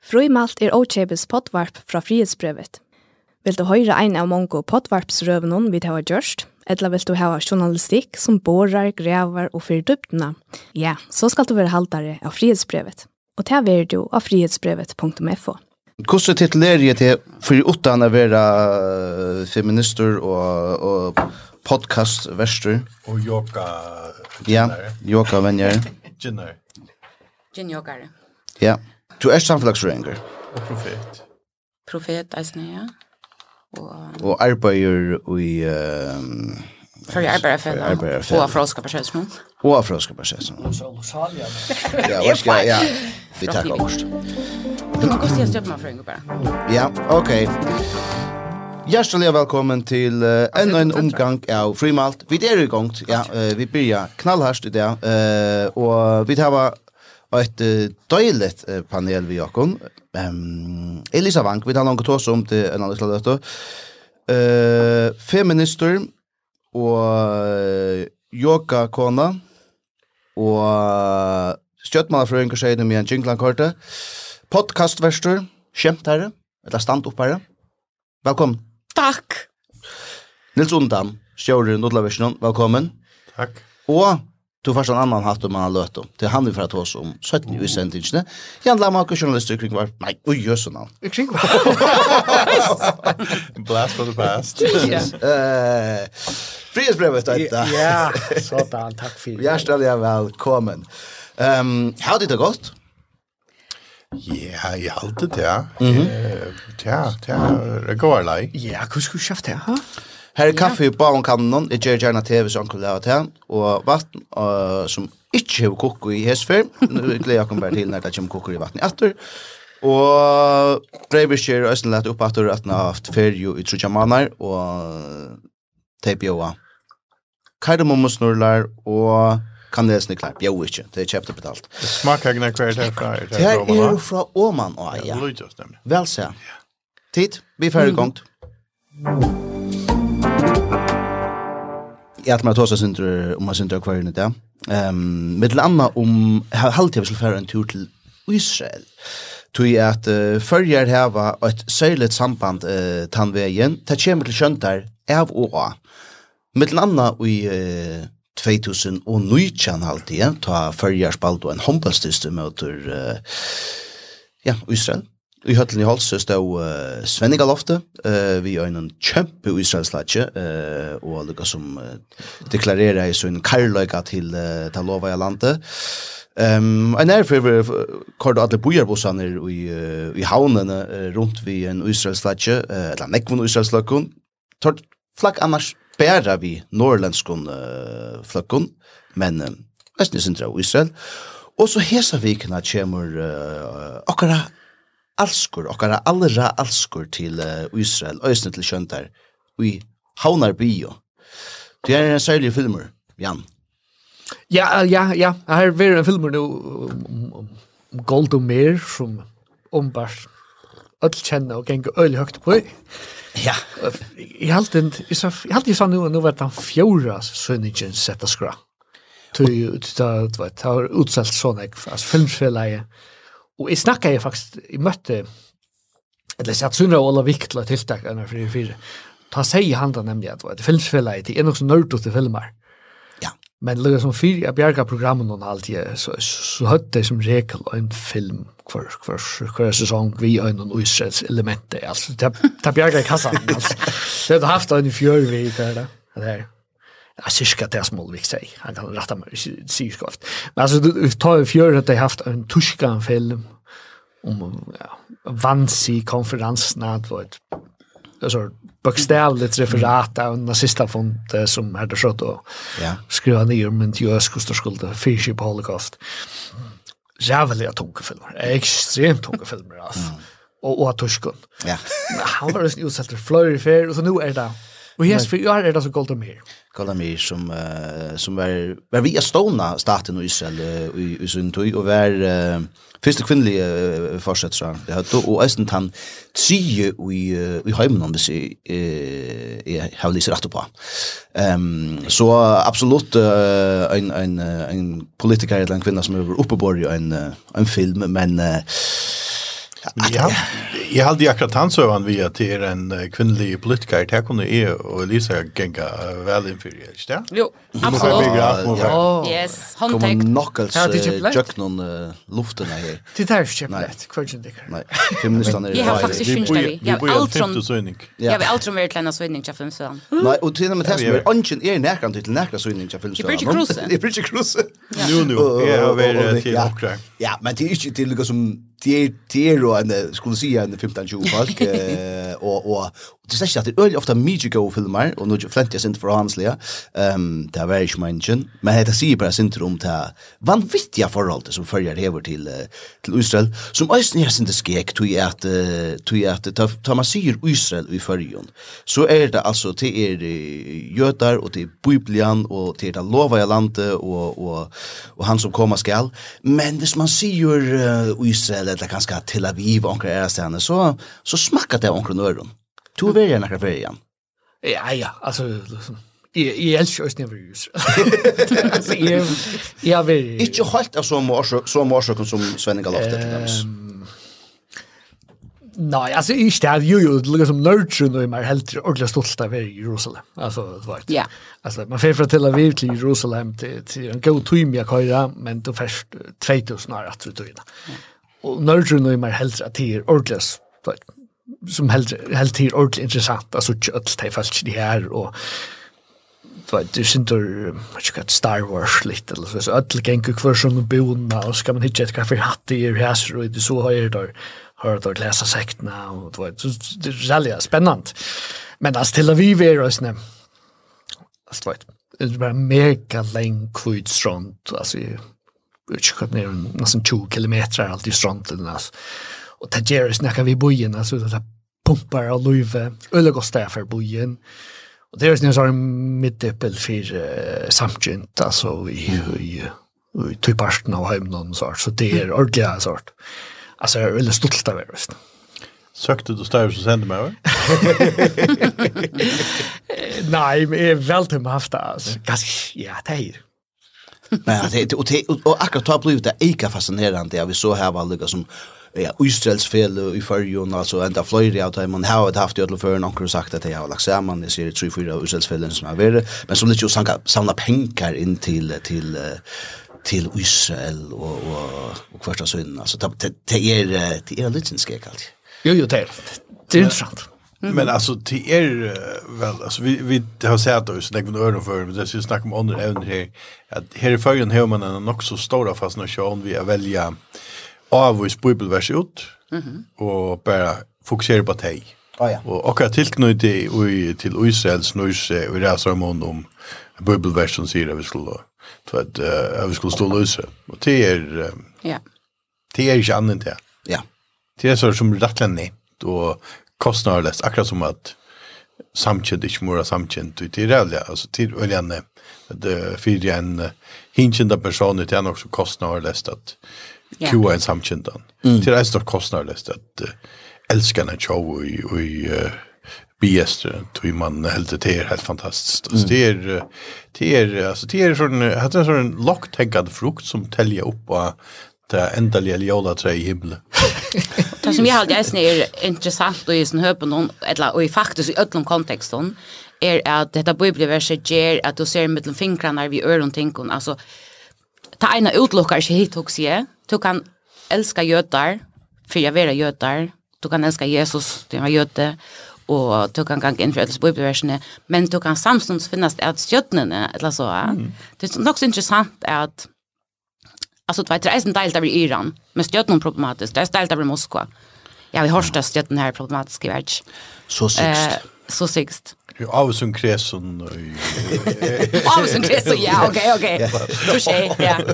Frøymalt er Ochebes potvarp fra frihetsbrevet. Vil du høre en av mange potvarpsrøvene vi har gjørst, eller vil du ha journalistikk som borer, grever og fyrer dyptene? ja, så skal du være haltere av frihetsbrevet. Og det er du av frihetsbrevet.fo. Hvordan titulerer jeg til for utan å være feminister og, og podcastverster? Og yoga Ja, yoga-venner. Gin-er. Gin-yogare. Ja. Du er samfelagsfrøyngur. Og profet. Profet, eisne, ja. Og, og arbeider i... Um, för arbeiderfella och afroska personer. Og afroska personer. Og så Rosalia. Ja, vad ska ja. Vi tackar först. Du kan kosta støtte meg for en bara. Ja, okej. Hjärtligt velkommen til uh, enda en omgang av Frimalt. Vi er i gang, Ja, uh, vi börjar knallhärst i det. uh, og vi tar ett uh, uh, panel vi har Um, Elisa Vank, vi tar langt tås om til en annan slags löte. Uh, feminister og yoga kona og stjøttmannafrøyng og skjøyden med en jinglankorte. Podcastverster, kjent herre, eller stand opp herre. Velkommen. Takk. Nils Undam, stjører Nodlaversen, velkommen. Takk. Og Du får en annan hatt om man har løtt om. Det er han vi får ta oss om 17 i sendingene. Jan Lamak og journalister kring var, nei, oi, jøs og navn. Kring var. Blast for the past. uh, Frihetsbrevet er dette. Ja, sådan, takk for det. Hjertelig er velkommen. Um, har du det godt? Ja, jeg halte det, ja. Ja, det er går lei. Ja, hva skulle du kjøpt det, ha? Ja. Her er kaffe i bavn kannon, jeg gjør gjerne TV som kan lave til, og vatten uh, som ikke har kokko i hesfer, nå gleder jeg kan bare til når det kommer kokko i vatten i atter, og breivisker og Østenleit opp atter at han har haft ferie i trutja manar, og teip joa kardemommosnurlar og kanelsniklar, Jo, ikke, det er kjøpt og betalt. Det smaker ikke hver det fra Åman. Det her er jo fra Åman, ja. Vel se. Tid, vi er ferdig gongt. Mm jag att man tar sig synder om man synder kvar nu där. Ehm med landa om halt jag skulle föra en tur till Israel. Tui at uh, førjar hava eit særligt samband uh, tannvegin, ta kjemur til kjøntar av og av. Mittel anna i uh, 2019 halvtid, ta førjar spalt og en håndballstyste møter uh, ja, Israel. I høtlen i Holse stod uh, Svenninga Lofte, uh, vi er en kjempe Israelslatje, uh, og lukka som uh, deklarerer i sin karløyga til, uh, til lova i landet. Um, en er for kort alle bojarbossene i, uh, i havnene uh, rundt vi en Israelslatje, uh, eller nekvun Israelsløkken, tar flakk annars bæra vi norrlenskun uh, fløkken, men uh, æstnisindra av Israel. Og så hesa vikna kjemur uh, okkara alskur, okkara allra alskur til uh, Israel, øysene til Kjøntar, i Havnar Bio. Det er en særlig filmer, Jan. Ja, ja, ja. Her er en filmur nu om Gold og Mer, som ombars öll kjenner og gengur øyelig høyt på. Ja. Jeg halte jeg sa nu, nu var det den fjorda sønningen sett og skra. Det var utselt sånn, altså filmsfellet Og jeg snackade jeg faktisk, jeg møtte, eller jag tror og Ola Wick tiltak enn for för fyra. Ta sig i handen at, att det finns fälla i en också nörd til filmer. Ja. Men det som fyra jag bjärga programmen och alltid, så, så så jeg som regel en film kvar kvar kvar sesong, vi en och Israels altså, det ta ta i kassan altså. Det har haft en fjør vi där där jag syska det som Ulrik säger. Han kan rätta mig, säger skoft. Men alltså, du tar ju fjör att de haft en tuskan film om ja, vansi konferansen, det var ett alltså bokstavligt referat av en nazistafond som hade skött och ja. skriva ner men till ösk och skulda fyrtio på holocaust. Jävliga tunga filmer, extremt tunga filmer alltså. Mm. Och, och tuskon. Ja. han var ju utsatt för fer, och så nu är det Og yes, for jeg er det så Golda Meir. Golda Meir som uh, som var var via stona staten och Israel uh, i i sin tid og var uh, første kvinnelige uh, försetsran. Det hadde, og Östen han tio i uh, i hemmen om vi ser eh har lyst rett på. Ehm så absolutt uh, en en en politiker eller en kvinne som er oppe på en en film men uh, Ja, jeg halde akkurat hans øvan vi at det er en kvinnelig politiker, det kunne jeg og Elisa genga vel innfyr, ikke det? Jo, absolutt. Ja, yes, håndtekt. Kommer nokkels jøknon luftene her. Det er ikke kjempelett, hver kjendikker. Nei, feministene er... Jeg har faktisk skjønt det. Vi skyndt deg, jeg har alt som... Jeg har alt som er til en søgning til filmstødan. Nei, og til og med det som er ønsken er nærkant til nærkant søgning til filmstødan. Jeg blir ikke kruse. Jeg blir ikke kruse. Jo, jo, jeg har vært til okra. Ja, men det er ikke til lukka som det er det er jo en skulle si en 15 20 folk eh og og det er ikke at det er øyelig ofte mye gode filmer, og nå flent jeg sint for hansliga. Ehm um, ta var ikki mention, men hetta sig bara sint um ta vanvittige forhold som følger hever til til Israel, som eisini er sint skek jeg at uh, tui at ta ta man sier Israel i fyrjon. Så er det altså til er jøtar og til Bibelen og til det lova i landet og og og han som kommer skal. Men hvis man sier uh, Israel eller kanskje Tel Aviv og onkra er så så smakker det onkra nøron. Du vill gärna ferie igjen. Ja, ja, alltså liksom. Jag jag älskar ju never use. Alltså jag jag vill Ikke helt av som orsak som orsak som Sven Galofte till dans. Nej, alltså i stad ju ju liksom nurture nu mer helt ordentligt stolt av i Jerusalem. Alltså det var. Ja. Alltså man får från Tel Aviv till Jerusalem till till en god timme jag köra, men då först 2000 år att tror jag. Och nurture nu mer helt att det är ordentligt som helt helt till ordentligt intressant alltså allt det fast det här och vet det syns då vad Star Wars lite eller så allt gängu kvar som bona och ska man hitta ett kaffe hatt i här så det så har jag då har då läsa sekterna och det var så det är jävligt spännande men alltså till Aviv är det snä alltså vet det var mega lång kvud strand alltså utkört ner nästan 2 kilometer alltid stranden alltså och det gör snacka vi bojen alltså det pumpar och löve eller går där för bojen och det är snarare så mitt uppe uh, samtjent alltså i i i två parten av hemmen så så det är ordliga sort. Alltså jag är väldigt stolt av det visst. Søkte du støv som sendte meg, Nei, men jeg er vel med meg haft det, altså. Ganske, ja, det er. Men, det, og, det, og, og akkurat da ble det ikke fascinerende, ja, vi så her var lykka som ja, Israels fel i förrjun, alltså ända flöjre av det. Man har haft i alla förrjun har sagt att jag har lagt samman, det ser tre, fyra Israels fel som är värre, men som lite att samla pengar in till, till till Israel och och och första synden alltså det det är det är lite sinskek allt. Jo jo det. Det är intressant. Men alltså till är väl alltså vi vi har sett då så det vi öron för men det syns snack om andra ämnen här att här i förgen har man en också stora fascination vi är välja avvis bibelvers ut, mm -hmm. og bare fokusere på teg. Oh, ja. Og akkurat tilknyttet til Israels och og i resermån om bibelvers som sier at vi skulle, at, uh, vi skulle stå løse. Og det er, ja. det er ikke annet det. Ja. Det er så som rettelig nevnt, og kostnaderløst, akkurat som at samkjent, ikke mora samkjent, og til reelle, altså til øljene, at uh, fyrir en uh, hinkjenta person, det er nok så kostnaderløst at kua en samkjendan. Mm. Til reisende kostnadløst at uh, elsker en show i, i uh, biester tog man helt det er helt fantastiskt. Mm. Det är det er alltså det är sån hade en sån locktäckad frukt som täljer upp och det ändliga ljola trä i himlen. det som jag har är är intressant och i sin hör någon eller och i faktiskt i öllum kontexten är att detta bibelverset ger att du ser mellan fingrarna vid öron tänkon alltså ta ena utlockar sig hit också ju. Du kan älska jötar för jag vill jötar. Du kan älska Jesus, du är jöte och du kan gå in för ett bibelversne, men du kan samstundes finnas det att eller så. Mm. Det är också intressant att alltså det var en del där Iran, men stjötnen problematiskt. Det är en del där Moskva. Ja, vi har störst stjötnen här problematisk i världs. Så sixt. Eh, så sixt. Jo, Avsund Kresun. Avsund Kresun, ja, ok, ok. Touché, ja.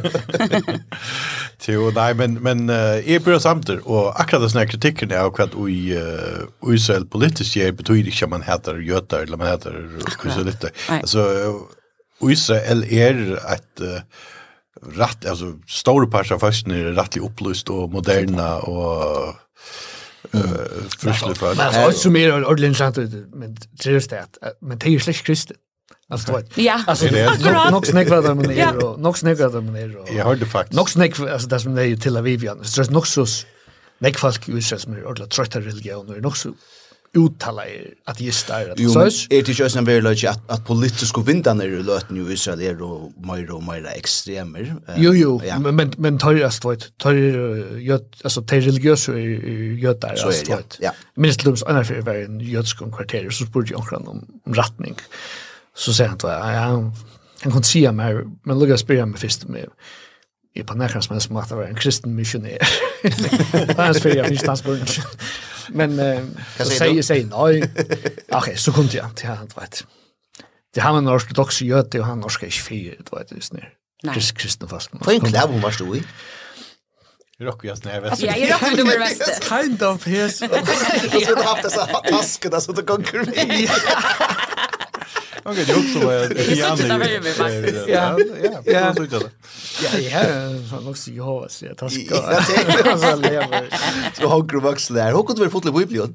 Jo, nei, men, men uh, jeg bryr samtidig, og akkurat det sånne kritikken er akkurat i uh, Israel politisk gjør betyr ikke at man heter jøter, eller man heter kuselitter. Altså, Israel er et uh, rett, altså, store parter av forskning er rettelig opplyst og moderne, og Frisle för. Men alltså som är ordentligt intressant men seriöst att men det är ju slash kristen. Alltså vad? Ja. Alltså det är nog snägg vad de är och nog snägg vad de är och. Jag hörde faktiskt. Nog snägg alltså det som det är till Aviv. Så det är nog så Nei, folk i Israel som er ordentlig trøtt religion, og er nok så uttala er at just er at så er det just en veldig at at politiska vindarna är löten i Israel er og mer og mer extremer. Jo jo, men men törjast vet, törr altså alltså te er gör der så er det. Ja. Minst lums andra for var en judisk kvarter så spurte jeg kan om retning. Så säger han att ja, han kan se mer men lugga spela meg først med i på nära som helst måste vara en kristen missionär. Hans för jag finns burns. Men eh, så säger sig nei. Ok, så kunde jag till han du vet. Det har man ortodox jöte og han norsk er ikke fyr, du vet det nu. Krist kristna fast. På en klubb var stod i. Rocky jag snäv. Ja, jag rockar nummer väst. Kind of his. har du haft dessa tasker där så det går kring. Okej, jag också var jag. Det är inte där vi faktiskt. Ja, ja, ja. Ja, ja, så nog så jag så jag taskar. Så lever. Så har Grovax där. Hur du være fotla på Biblion?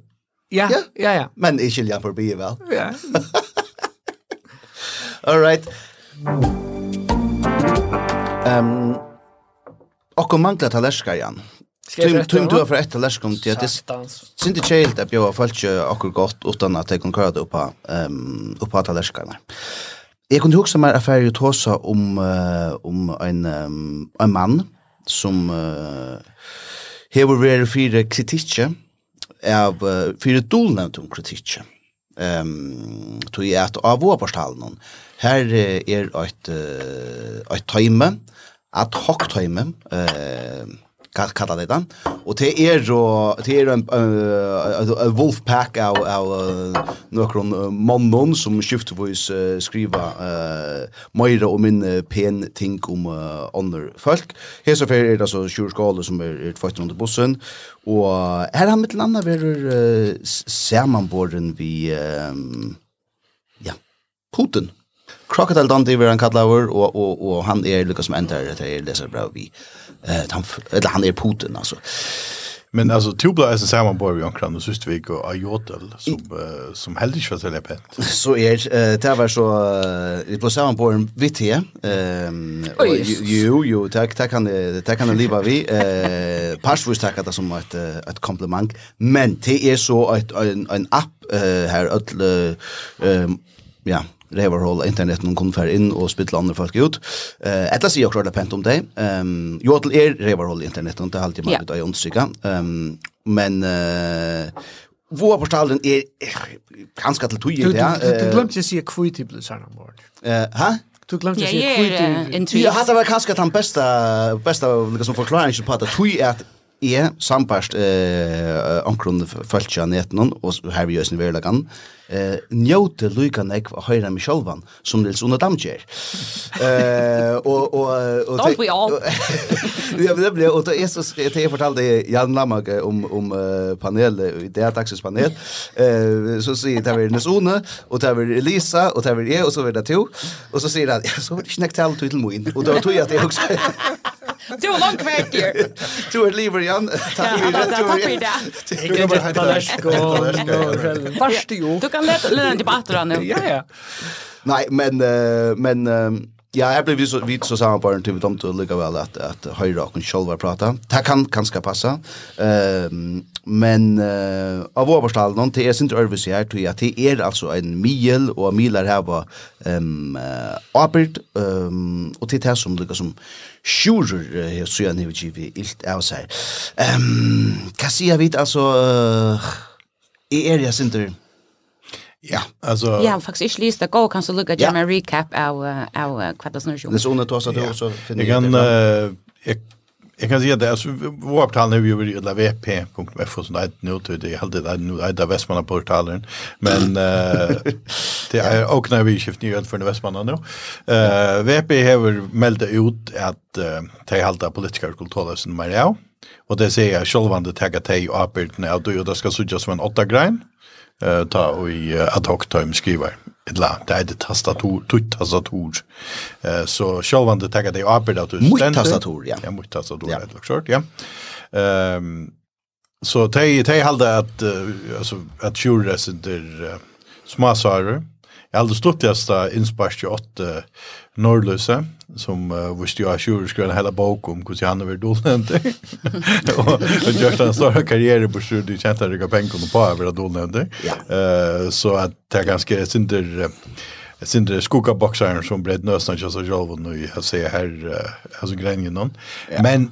Ja, ja, ja. Men är Kilian forbi, vel? Ja. All right. Ehm, um, och kom mangla talerskar igen. Tum tum du för ett läskom till att det inte chill att bjuda folk akkurat gott utan att jag kan köra det upp på ehm upp på att läskarna. Jag kunde huxa mer affär ju tosa om om en en man som uh, hever vært fire kritikje av uh, fire dolnevnt om kritikje Um, tog jeg at av våparstalen her er et uh, et time at hoktime eh kalla det den. Och det är då det är en uh, wolfpack av av uh, några mannon som skiftvis uh, skriva uh, Moira och min uh, pen ting om uh, andre folk. Här så är det alltså sjurskaler som är fått under bussen och här har mitt landa ver uh, sammanborden vi um, ja Putin. Crocodile Dundee vil han kalla over, och, och, och han är lyckas som ändrar det här leser bra vi. Uh, Eh, han, eller han är Putin alltså. Men alltså Tubla är så samma vi ankrar och sist vecka och Ajotel som uh, som helt inte var så pent. Så är eh det var så i på samma boy vitt här. Ehm jo jo tack tack kan det kan det leva vi eh passvis tackar det som ett ett komplement men det är så ett en app här öll ja revarhål internet noen kunne fære inn og spytle andre folk ut. Uh, Etla sier jeg klart pent om det. Um, jo, til er revarhål internet, det er alltid man ut av åndsyka. Um, men uh, vår portalen er ganske til tog i det. Du glemte å si kvitt i blir sånn om Hæ? Du glemte å si kvitt i blir. Ja, det var kanskje den beste, beste liksom, förklaringen på att tog er att jeg sambarst eh, omkron føltja neten, og her vi gjøres verlagan eh, njøte lykan jeg var høyre meg sjølvan, som Nils Una Dam. Eh, og, og, og, Don't we all? ja, men det ble, og da jeg, jeg fortalte Jan Lamag om, om panel i det er panel, eh, så sier det var Nils Una, og det var Elisa, og det var jeg, og så var det to, og så sier han, ja, så var det ikke nekk til alle tog til min, og det var tog at også... Du er langt vekk her. Du er livet igjen. Takk for det. Takk for det. Jeg er litt talersk og farste jo. Du kan lete litt tilbake til det nå. Ja, ja. Nei, men, Uh, men uh, Ja, jeg ble vidt så, vidt så samarbeidet til vi tomte likevel at, at Høyre og Kjolvar prata. Det kan kanskje passe. Um, men uh, av overstalen, det er sin øvelse her, tror jeg, det er altså en mil, og miler her var um, uh, Apert, um, og til det som lykke som skjurer her, så jeg nevnt ikke ilt av seg. Um, hva sier vi, altså, uh, er jeg sin øvelse Ja, alltså Ja, faktiskt ich läste gå, kan så lucka en recap av av kvartalsnursion. Det är så när du har så då så finner jag. Jag kan jag Jag kan säga det, alltså vårt tal nu är ju vp.f vp.fo sånt, det nu till det hade det nu är det Västmanna portalen men eh det är också när vi skift nyhet för Västmanna nu. Eh vp har meldt ut att de halta politiska kulturer som mer ja. Och det säger jag själv att det tagga tej och apert när då det ska sujas som en åtta grein uh, ta og i uh, ad hoc time skriver etla det er det tastatur tutt tastatur. Eh så själva det tagga det upp det att Mutt tastatur ja. Ja mutt tastatur ja. det klart ja. Ehm så te te hade att uh, alltså att sure center uh, småsarer Jag hade stått just där insparst ju åt Norrløse, som uh, visste jo at Sjur skrev en hel bok om hvordan han var dolnevnt. og han gjør en stor karriere på Sjur, de kjente at det på å være dolnevnt. Ja. Uh, så at det er ganske synder... Uh, Jeg synes det er skogabbokseren som ble nøsene til seg selv når jeg ser her, altså greningen noen. Ja. Men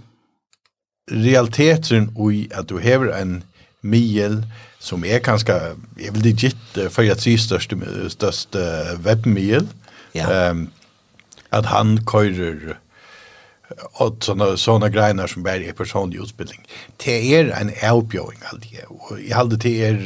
realiteten i at du hever en mil som er ganske, jeg vil legit, for jeg sier største, største webmil, ja. um, at han køyrer og sånne, sånne greiner som bare er personlig utbildning. Det er en avbjøring alltid, og jeg halde det er,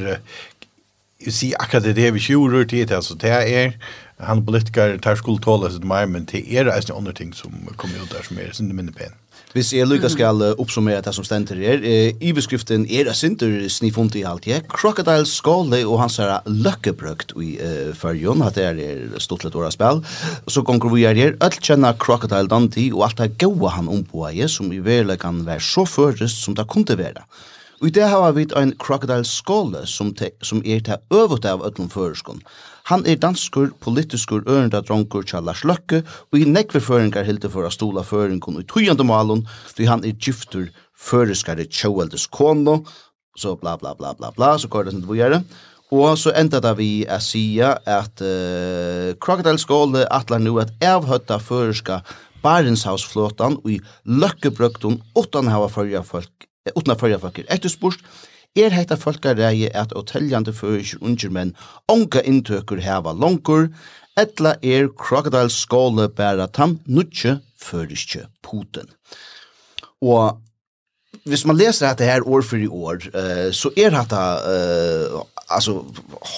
jeg sier akkurat det vi kjurer til, altså det er, han politiker tar skuld tåle sitt mer, men det er en sånne ting som kommer ut der som er, sånn minne pen. Hvis jeg lukka skal oppsummere det som stender her, i beskriften er det sinter snifunt i alt, ja. Crocodile Skåle og hans her løkkebrøkt i uh, førjon, at det er stort litt åra spill. Så gonger vi er her, alt kjenner Crocodile Dante og alt det gaua han ombå i, som i verle kan være så først som det kunne være. Og i det har vi en Crocodile Skåle som, te, som er til øvut av ötlom føreskånd. Han er danskur, politiskur, ørenda dronkur tja Lars Løkke, og i nekve føringar hilde for a stola føringun i tujande malun, fordi han er gyftur føreskare tjaueldes kono, så bla bla bla bla bla, så går det sin dvujare. Og så enda da vi er sia at uh, Crocodile Skåle atlar nu at avhøtta føreska Barentshavsflåtan og i løkkebrøkton utan hava fyrja folk, utan hava fyrja folk, etter spurt, er hetta folkareie at hotelljande fyrir unger menn onga inntøkur heva longur, etla er Crocodile skåle bæra tam nutje føriske puten. Og hvis man leser dette her år for i år, uh, så er dette uh, altså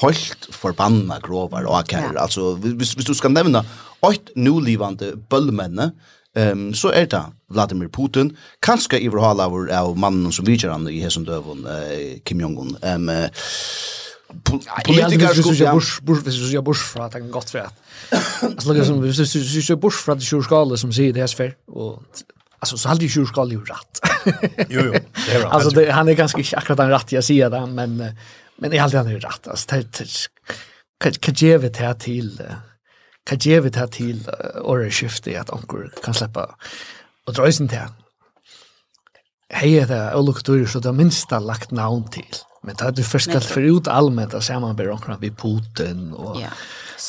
holdt forbanna grovar og akkar. Ja. Altså, hvis, hvis du skal nevna åkt nulivande bøllmenne, Ehm um, så er det Vladimir Putin kanskje i verhalavur av mannen som vidjer han i hesen døvun eh, Kim Jong-un. Ehm um, politiker skulle jag bush bush hvis jag bors för att han gott för att alltså som hvis du kör bush för att du som säger det här för och alltså så hade ju kör ju rätt jo jo det är rätt alltså det, han är ganska inte akkurat den rätt jag säger det men men i allt han är rätt alltså det kan ge vi det här till kan ge vi det til året skiftet at anker kan släppa og drøysen til. Hei er det olukturer så det minst lagt navn til. Men det er du først kalt for ut allmänt man samarbeid anker vi Putin og ja.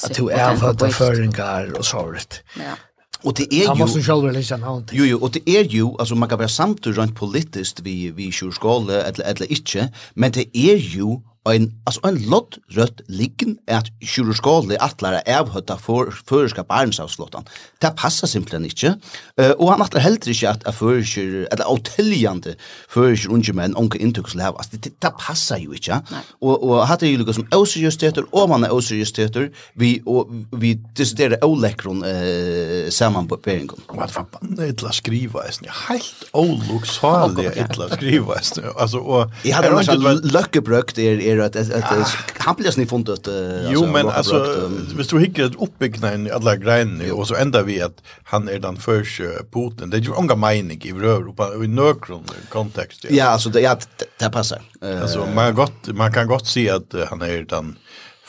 at du er att føringar og såret. Ja. Och det är ju Han måste själv läsa någon. Jo jo, och det är ju alltså man kan vara samt rent politiskt vi vi sjurskole eller eller inte, men det är ju ein altså ein lot rødt liggen at kirurgskåle atlara avhøtta for føreska barnsavslåtan. Det passar simpelthen ikkje. Uh, og han atlar heller ikkje at føreskir, eller avteljande føreskir unge menn unge inntuksel hava. Altså, det, det passar jo ikkje. Og, og hatt er jo lukka som auseriøsteter, og man er auseriøsteter, vi, og, vi desiderer ålekron uh, saman på beringen. Og at fan, etla skriva, eisne, heilt åluksalige illa skriva, eisne. Altså, og... Jeg hadde er, løkkebrøkt er, er säger att att han blir snäll fundet Jo men alltså visst du hickar uppbyggna i alla grejer och så ändar vi att han är den första Putin. Det är ju unga mening i Europa i nökron kontext. Ja alltså det ja det passar. Alltså man gott man kan gott se att han är den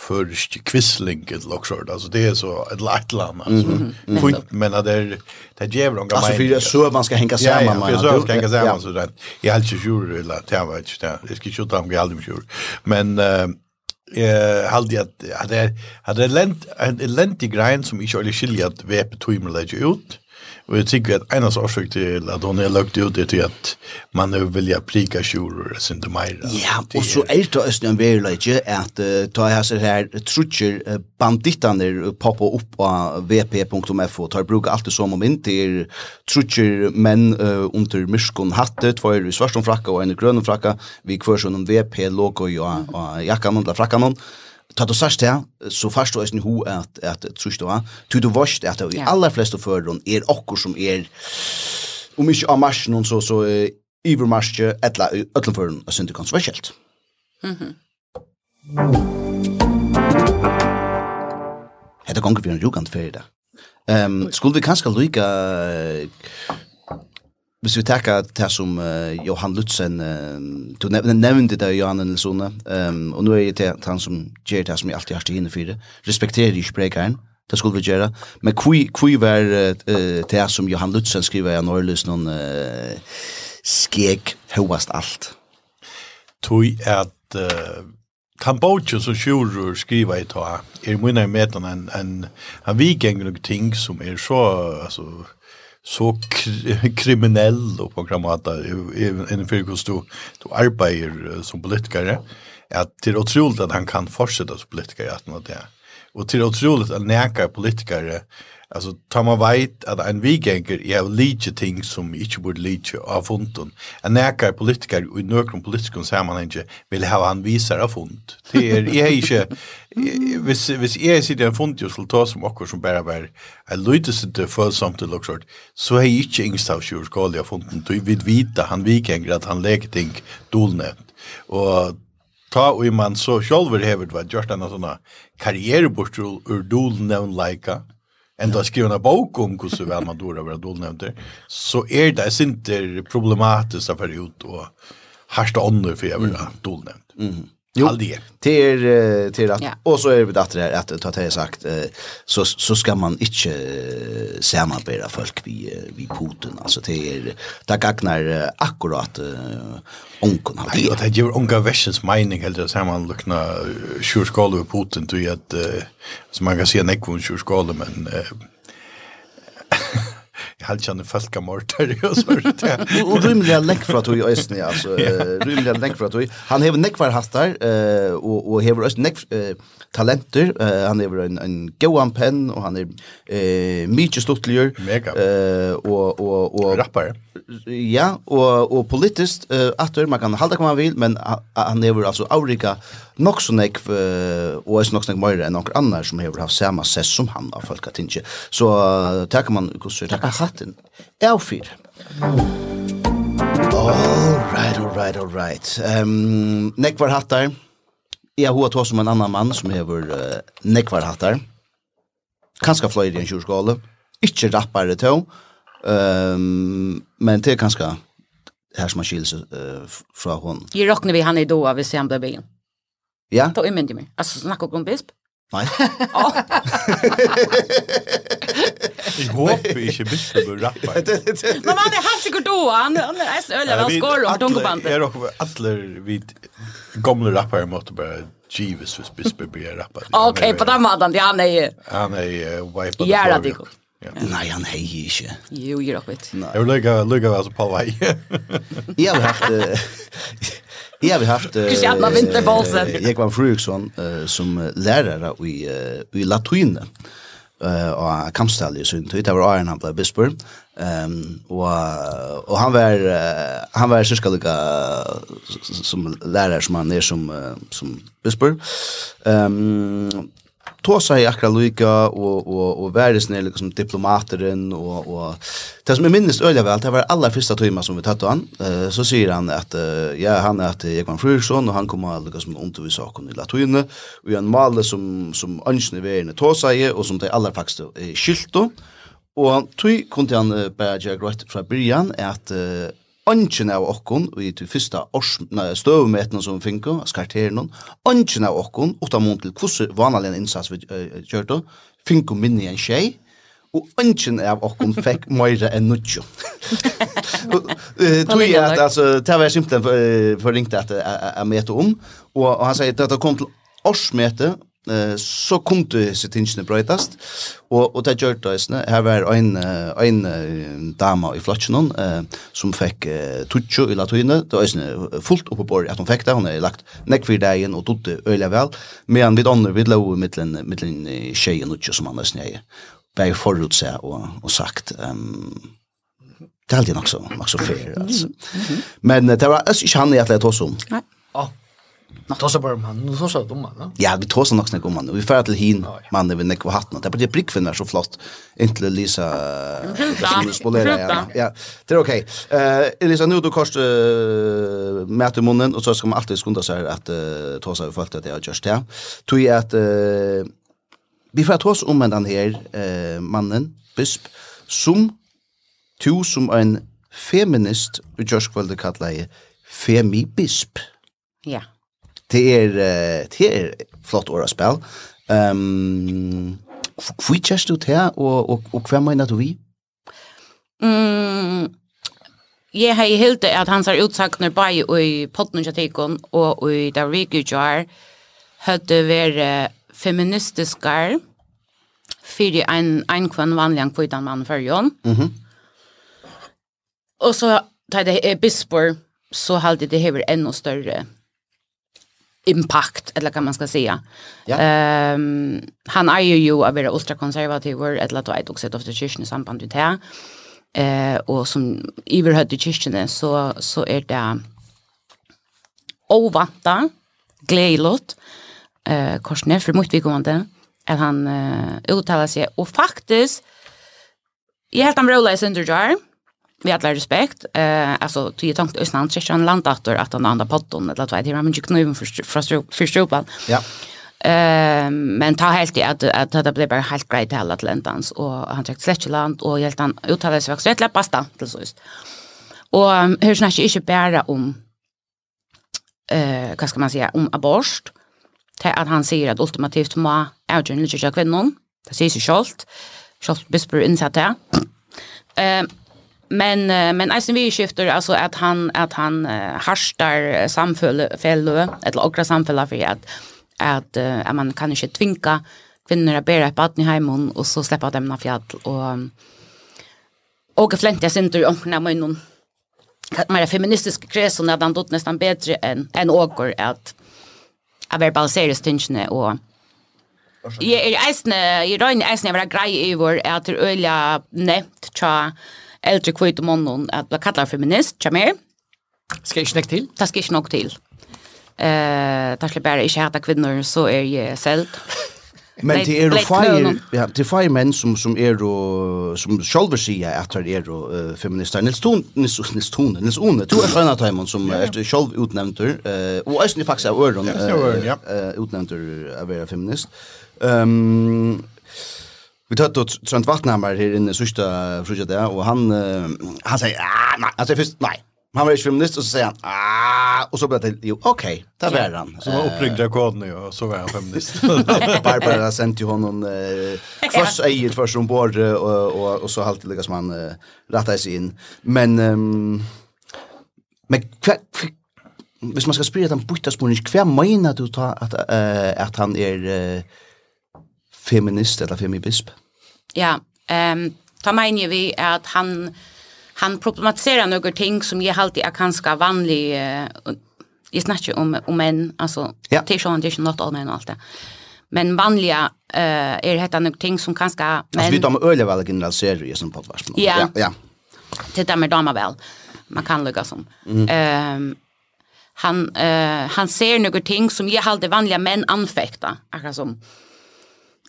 först kvissling ett lockshort alltså det är så ett lätt land alltså mm, men att det är det ger de gamla alltså för så man ska hänga samman ja, man så ska hänga samman så där jag är inte sure eller det var inte det jag ska skjuta om jag aldrig sure. Men eh hade att hade hade lent en lentig grind som ich alle schilliert wer tvimmer läge ut. Och jag tycker att en av orsak till att hon är lagt ut det är att man nu vill jag prika tjurer och inte mer. Ja, och så är det också en verklighet att uh, ta här så här trutcher uh, banditterna poppar upp på vp.fo tar brukar alltid som om inte är trutcher men uh, under myskon hatte. Två i svarta fracka och en i grön fracka vi kvar som vp logo och jackan och frackan ta du sagt det, så først du eisen ho at, at trus du, tu du vorst at i aller fleste føreren er okkur som er, om ikke av marsjen så, så uh, ivermarsje, etla, ötlen føreren er synd kontroversielt. Mm -hmm. Hetta gongur við ein jugand fyrir det. Ehm, um, skulle vi kanskje lukka Hvis vi tackar det som uh, Johan Lutzen, uh, du nämnde det Johan Nilsson, um, och nu är det han som gjør det som jeg alltid har stått inne for, det. Respekterar ju spräkaren, det skulle vi gjøre, Men kvi, var uh, det som Johan Lutzen skriver i Norrløs någon uh, skeg hovast allt. Tui att uh, Kambodja som Sjurur skriva i ta, er minna i metan en, en, en vikenglig ting som är så, alltså, så kriminell och på gramata en fyrkost du du arbetar som politiker att det är otroligt att han kan fortsette som politiker att något det. Och det är otroligt att näka politiker Alltså tar man vet att en vigenker är av lite ting som inte borde lite av funden. En näkare politiker och i några man inte vill ha han visar av fund. Det är jag inte, hvis, hvis jag sitter i en fund jag skulle ta som också som bara var en lytelse följsamt till också så är jag inte yngst av tjurskaliga funden. Du vill vita han vigenker att han lägger ting dolnämt. Och ta och man så själv har det varit gjort en sån karriärbort ur dolnämnleika. Like, enda skriva en bok om hur så väl man då över dolnämnder så är det inte problematiskt att för ut och harsta ånder för jag vill dolnämnd. Mm. Jo, till till att ja. och så är det att det att ta det sagt så så ska man inte samarbeta folk vi vi Putin alltså det är det gagnar akkurat onkon har det. Det gör onka väschens mening helt så man lukna sjurskala Putin till att som man kan se nekvon sjurskala men jag hade känner falska mortar och så där. Och rymliga läck för att i östen alltså rymliga läck för att han har näck för hastar och och har östen näck talenter. Uh, han er en, en goan penn, og han er uh, mykje stuttligur. Mega. Uh, og, og, og, Rappare. Ja, og, og politiskt, uh, atter, man kan halda hva man vil, men uh, han er altså avrika nok så nek, uh, og er nok så nek meira enn nokre annar som hever haft sama sess som han av folk at ikke. Så uh, takk man, kusur, takk hatten. Jeg fyr. All right, all right, all right. Um, nek var hattar. Jeg har hatt som en annan mann som hever uh, nekvar hattar. Kanska fløyre i en kjurskåle. Ikke rappare til. Um, men det er kanska her som har skilt seg uh, fra hon. Jeg råkner vi han i doa hvis han ble byen. Ja? Da umyndig meg. Altså, snakker om bisp? Nei. håper ikke inte blir rappar. Men han er helt sikkert då. Han han är så öliga och skor och dungobandet. Jeg råkar alle vid gamle rappare måtte bare Jeeves hvis biskop blir rappar. Okej, på den måten. Ja, han er jo. han er är wipe. Ja, det går. Nei, han hei ikke. Jo, jag råkar vet. Jeg vil lägga lägga alltså på vei. Jeg har haft Ja, vi har haft Christiana Winterbolsen. Jeg var Fruksson som lærere i i latinen eh och Kamstal i sin tid det var Iron han blev. Ehm och och han var han var cirka lika som lärare som han är som som Bisper. Ehm tåsa i akra lyka och och och være sånn liksom diplomateren och och det som jeg minst öliga väl det var aller första tøyma som vi tatt han uh, så sier han att ja han är att Ekman Frursson och han kommer att liksom undervisa saken i latin og en male som som önskar vara tåsa i och som det aller faktisk er skylto och tøy kunne han bara fra rätt er at att Ongen av okkon, i til fyrsta støvmetene som finko, skarteren hon, ongen av okkon, ta mån til hvordan vanlig innsats vi uh, kjørte, finko minni en tjej, og ongen av okkon fekk meira enn nudjo. Tui at, altså, det var simpelthen for, for ringt at jeg møte om, og, og han sier at det kom til årsmøte, så kom det sitt tingene brøytast, og, og det gjør det eisne. Her var en, en dama i flotjen eh, som fikk eh, tutsjo i latuine, det var fullt oppe på at hun fikk det, hun er lagt nekk for dagen og tutte øyla vel, men vid andre vid lau mittlen, mittlen tjejen utsjo som han eisne er, bare forut seg og, og sagt, um, det er alltid nok så, nok så fair, altså. Men det var ikke han i at jeg tås om. Nei hatten. Då så bara man, nu så så dom man. Ja, vi tar så nok snack om man. Vi färd till hin mannen vi Nekva hatten. Det blir brickfinnar så flott. Inte Lisa. Ja, ja. Det är okej. Eh Elisa nu då kost med mäter munnen och så ska man alltid skunda sig att ta sig för att det är just det. Tog ju att vi får ta oss om den här eh mannen bisp som to som en feminist, vi just kallade kallar femi bisp. Ja det er, det er flott åra spel. Um, hvor kjørs du til, og, og, og hva mener du vi? Mm, jeg har helt det at han har utsagt når bare i podden og i Darvikujar hadde vært feministiskar fyrir ein ein kvann vanligan kvitan mann för Jon. Mhm. Og så tar det er bispor så hade det hever ännu større impact eller kan man ska säga. Ja. Ehm um, han är ju ju av era ultrakonservativ eller att jag också efter kyrkan i samband med det. Eh och som Iver hade kyrkan så så är det ovanta glädjelott eh korsner för mycket inte. att han uh, uttalar sig och faktiskt Jag helt han rolla i Sunderjar vi alla respekt eh alltså till tankt ösna han kör landator att han andra potton eller att vad det är men ju knuven för för stropan. Ja. Ehm men ta helt i att att det blev bara helt grejt hela till ändans och han tog släckland och helt han uttalade sig också rätt läppasta till så just. Och hur snackar inte bara om eh vad ska man säga om abort till att han säger att ultimativt må avgöra lite jag någon. Det ses ju självt. Självt bisper insatt där. Ehm men men alltså vi skiftar alltså att han att han harstar samfälle eller okra samfälla för att att uh, man kan inte tvinga kvinnor att bära ett barn i hemmen och så släppa dem av fjäll och och fläntiga synter om när man någon mer feministisk krets och när den dot nästan bättre än än åker att att verbalisera stinchne och Jag är eisne, jag rönne eisne, jag var grei i vår, at det øyla nevnt tja äldre kvitt om någon att bli kallad feminist, tja mer. Ska inte nog till? Det ska inte nog till. Eh, det ska bara inte hata kvinnor så är jag sälld. Men det är fire, ja, det fire män som som är då som själva säger att det är då uh, feminister Nils Thun Nils Nils Thun Nils One två är sköna timon som är själv utnämnd eh och är faktiskt av öron eh utnämnd av feminist. Ehm Vi tar då Trent Vattnhammar här inne sista fruja där och han han säger ah nej alltså först nej. Han var ju feminist och så säger han ah och så blir det jo okej, där var han. Så var uppryckta koden ju och så var han feminist. Barbara sent ju honom eh först ejer först ombord och och och så halt lyckas man rätta sig in. Men men hvis man ska spela den bytta spåren, hva mener du ta at, uh, at han er uh, feminist eller feminism? Ja, ehm ta menar vi att han han problematiserar några ting som jag alltid är ganska vanlig uh, jag snackar om om män alltså ja. det är inte not all men allt det. Men vanliga eh uh, är det heter några ting som ganska men Alltså vi tar med öle väl generaliserar ju som podcast. Ja. ja, ja. Det där med damer väl. Man kan lägga som. Ehm mm. han eh uh, han ser några ting som jag alltid vanliga män anfekta, akkurat som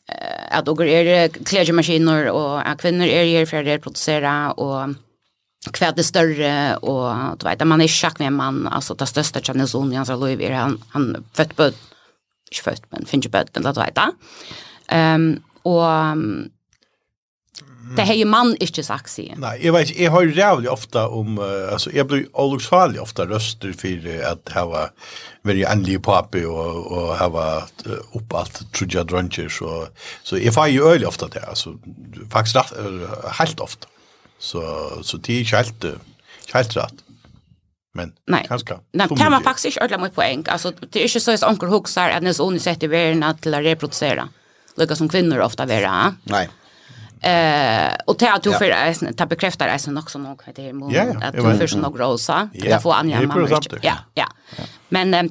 at og er klædjemaskiner, og at kvinner er her for å produsere, og kvad det större och du vet man är schack med en man alltså det största Chinese i hans liv, är han han fött på inte fött men finns ju bättre än det vet Ehm och Det har ju man inte sagt sig. Nej, jag vet jag har ju jävligt ofta om uh, alltså jag blir olycksfallig ofta röster för att ha very anli pappi och och ha upp allt trudja druncher så så jag får ju öl ofta det alltså faktiskt helt ofta. Så så det är helt helt rätt. Men nej. kanske. Nej, kan man faktiskt inte ordla på poäng. Alltså det är inte så att onkel huxar att när så ni sätter världen till att reproducera. Lika som kvinnor ofta vara. Nej. Eh och det att du för är ta bekräftar är också nog vad det är mot att du för så något rosa det får Anja mamma. Ja, ja. Men eh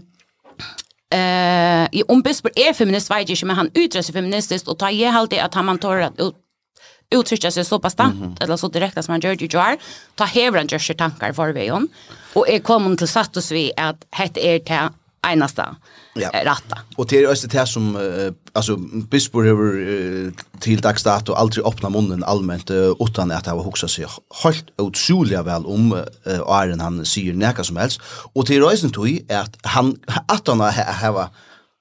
i om Bisper är feminist vet jag inte men han uttrycker sig feministiskt och tar ju halt det att han man tar att uttrycka sig så pass eller så direkt som han gör ju jar ta hever han tankar för vägen och är kommer till status vi att het är det enaste ja. ratta. Och det är östet som uh, alltså bispor över uh, till dags dato aldrig öppna munnen allmänt uh, utan att ha hoksa seg helt otroligt väl om uh, Arjen han sier näka som helst och till rejsen tog at han at han har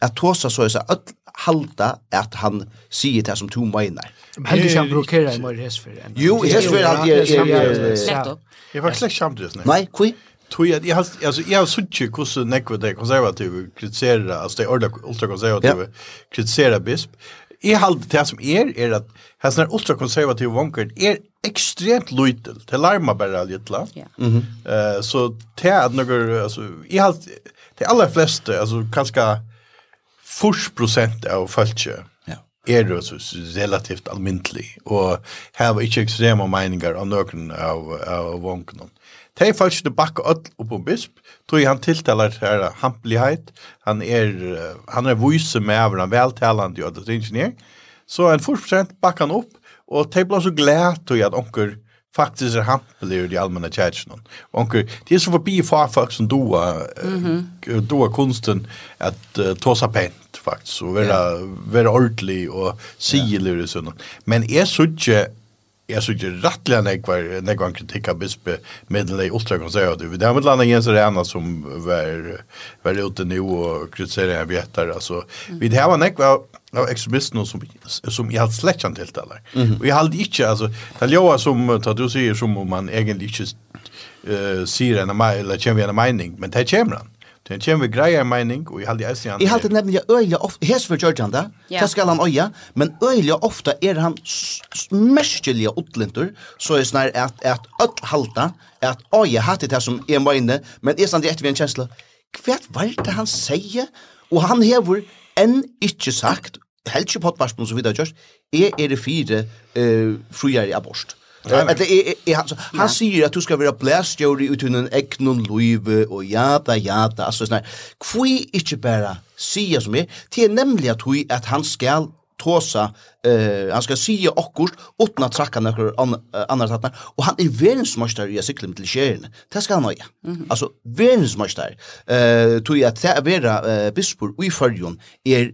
at tåsa så är så att halda att han säger det som to menar. Men han kan i mer hesfer. Jo, häsfer alltid er är Jag var slags skämt nej. Nei, Nej, kui. Tui at jeg har altså jeg har sutt ikke hvordan nekve det konservative kritiserer altså det ordet ultrakonservative kritiserer bisp. Jeg har det som er er at hans när ultrakonservative vanker er ekstremt lutel. Det larmar bara lite. Ja. Eh så det att några alltså jag har de allra flesta alltså kanske 40 procent av folket ja. er det så relativt almindelig, og her var ikke ekstrema meninger av noen av, av vonkene. De er faktisk det bakker alt opp om bisp, tror jeg han tiltaler her hampelighet, han er, han er vise med over en veltalende og det ingeniør, så en 40 prosent bakker han opp, og de ble så glad til at onker faktisk er hampelig i de allmenne kjærkene. Onker, det er så forbi for folk som doa, mm -hmm. doa kunsten at uh, tåsa pent faktisk, og være, ja. være ordentlig og sigelig ja. og sånn. Men jeg så ikke jag såg ju rattliga när när gång kritik av bispe medel i ultra. Det er med landa Jens Rena som var var ute nu og kritiserer en vetar Altså, vi det var näck var av extremisterna som som jeg hadde slett kjent helt alla. Og jeg hadde ikke, altså, det er jo som tar du sier, som om man egentlig ikke uh, sier en eller kommer en mening men det kommer han. Det kommer greia mening, og jeg halde jeg sier han. Jeg halde nemlig øyla ofte, hes for Georgian da, ja. det skal han øya, men øyla ofte er han merskjellige utlintur, så er snar at, at öll halda, at øya hatt det som er møyne, men er sannlig etter vi en kjensla, hva var det han sier? Og han hever enn ikkje sagt, helst ikke på et som vi da gjørs, er er det fire uh, frier i abort. Eller er, er, han, han sier at du skal være blæstjøri ut under egnon løyve og jada, jada, altså sånn her. Hvor ikke bare sier som er, det er nemlig at, hui, at han skal tåsa, uh, han skal sige okkurst, uten at trakka nokkur an, uh, andre tattnar, og han er verdensmøystar i a syklim til kjerne. Det skal han høya. Mm -hmm. Altså, verdensmøystar, uh, tog at det er vera uh, bispor i fyrjon er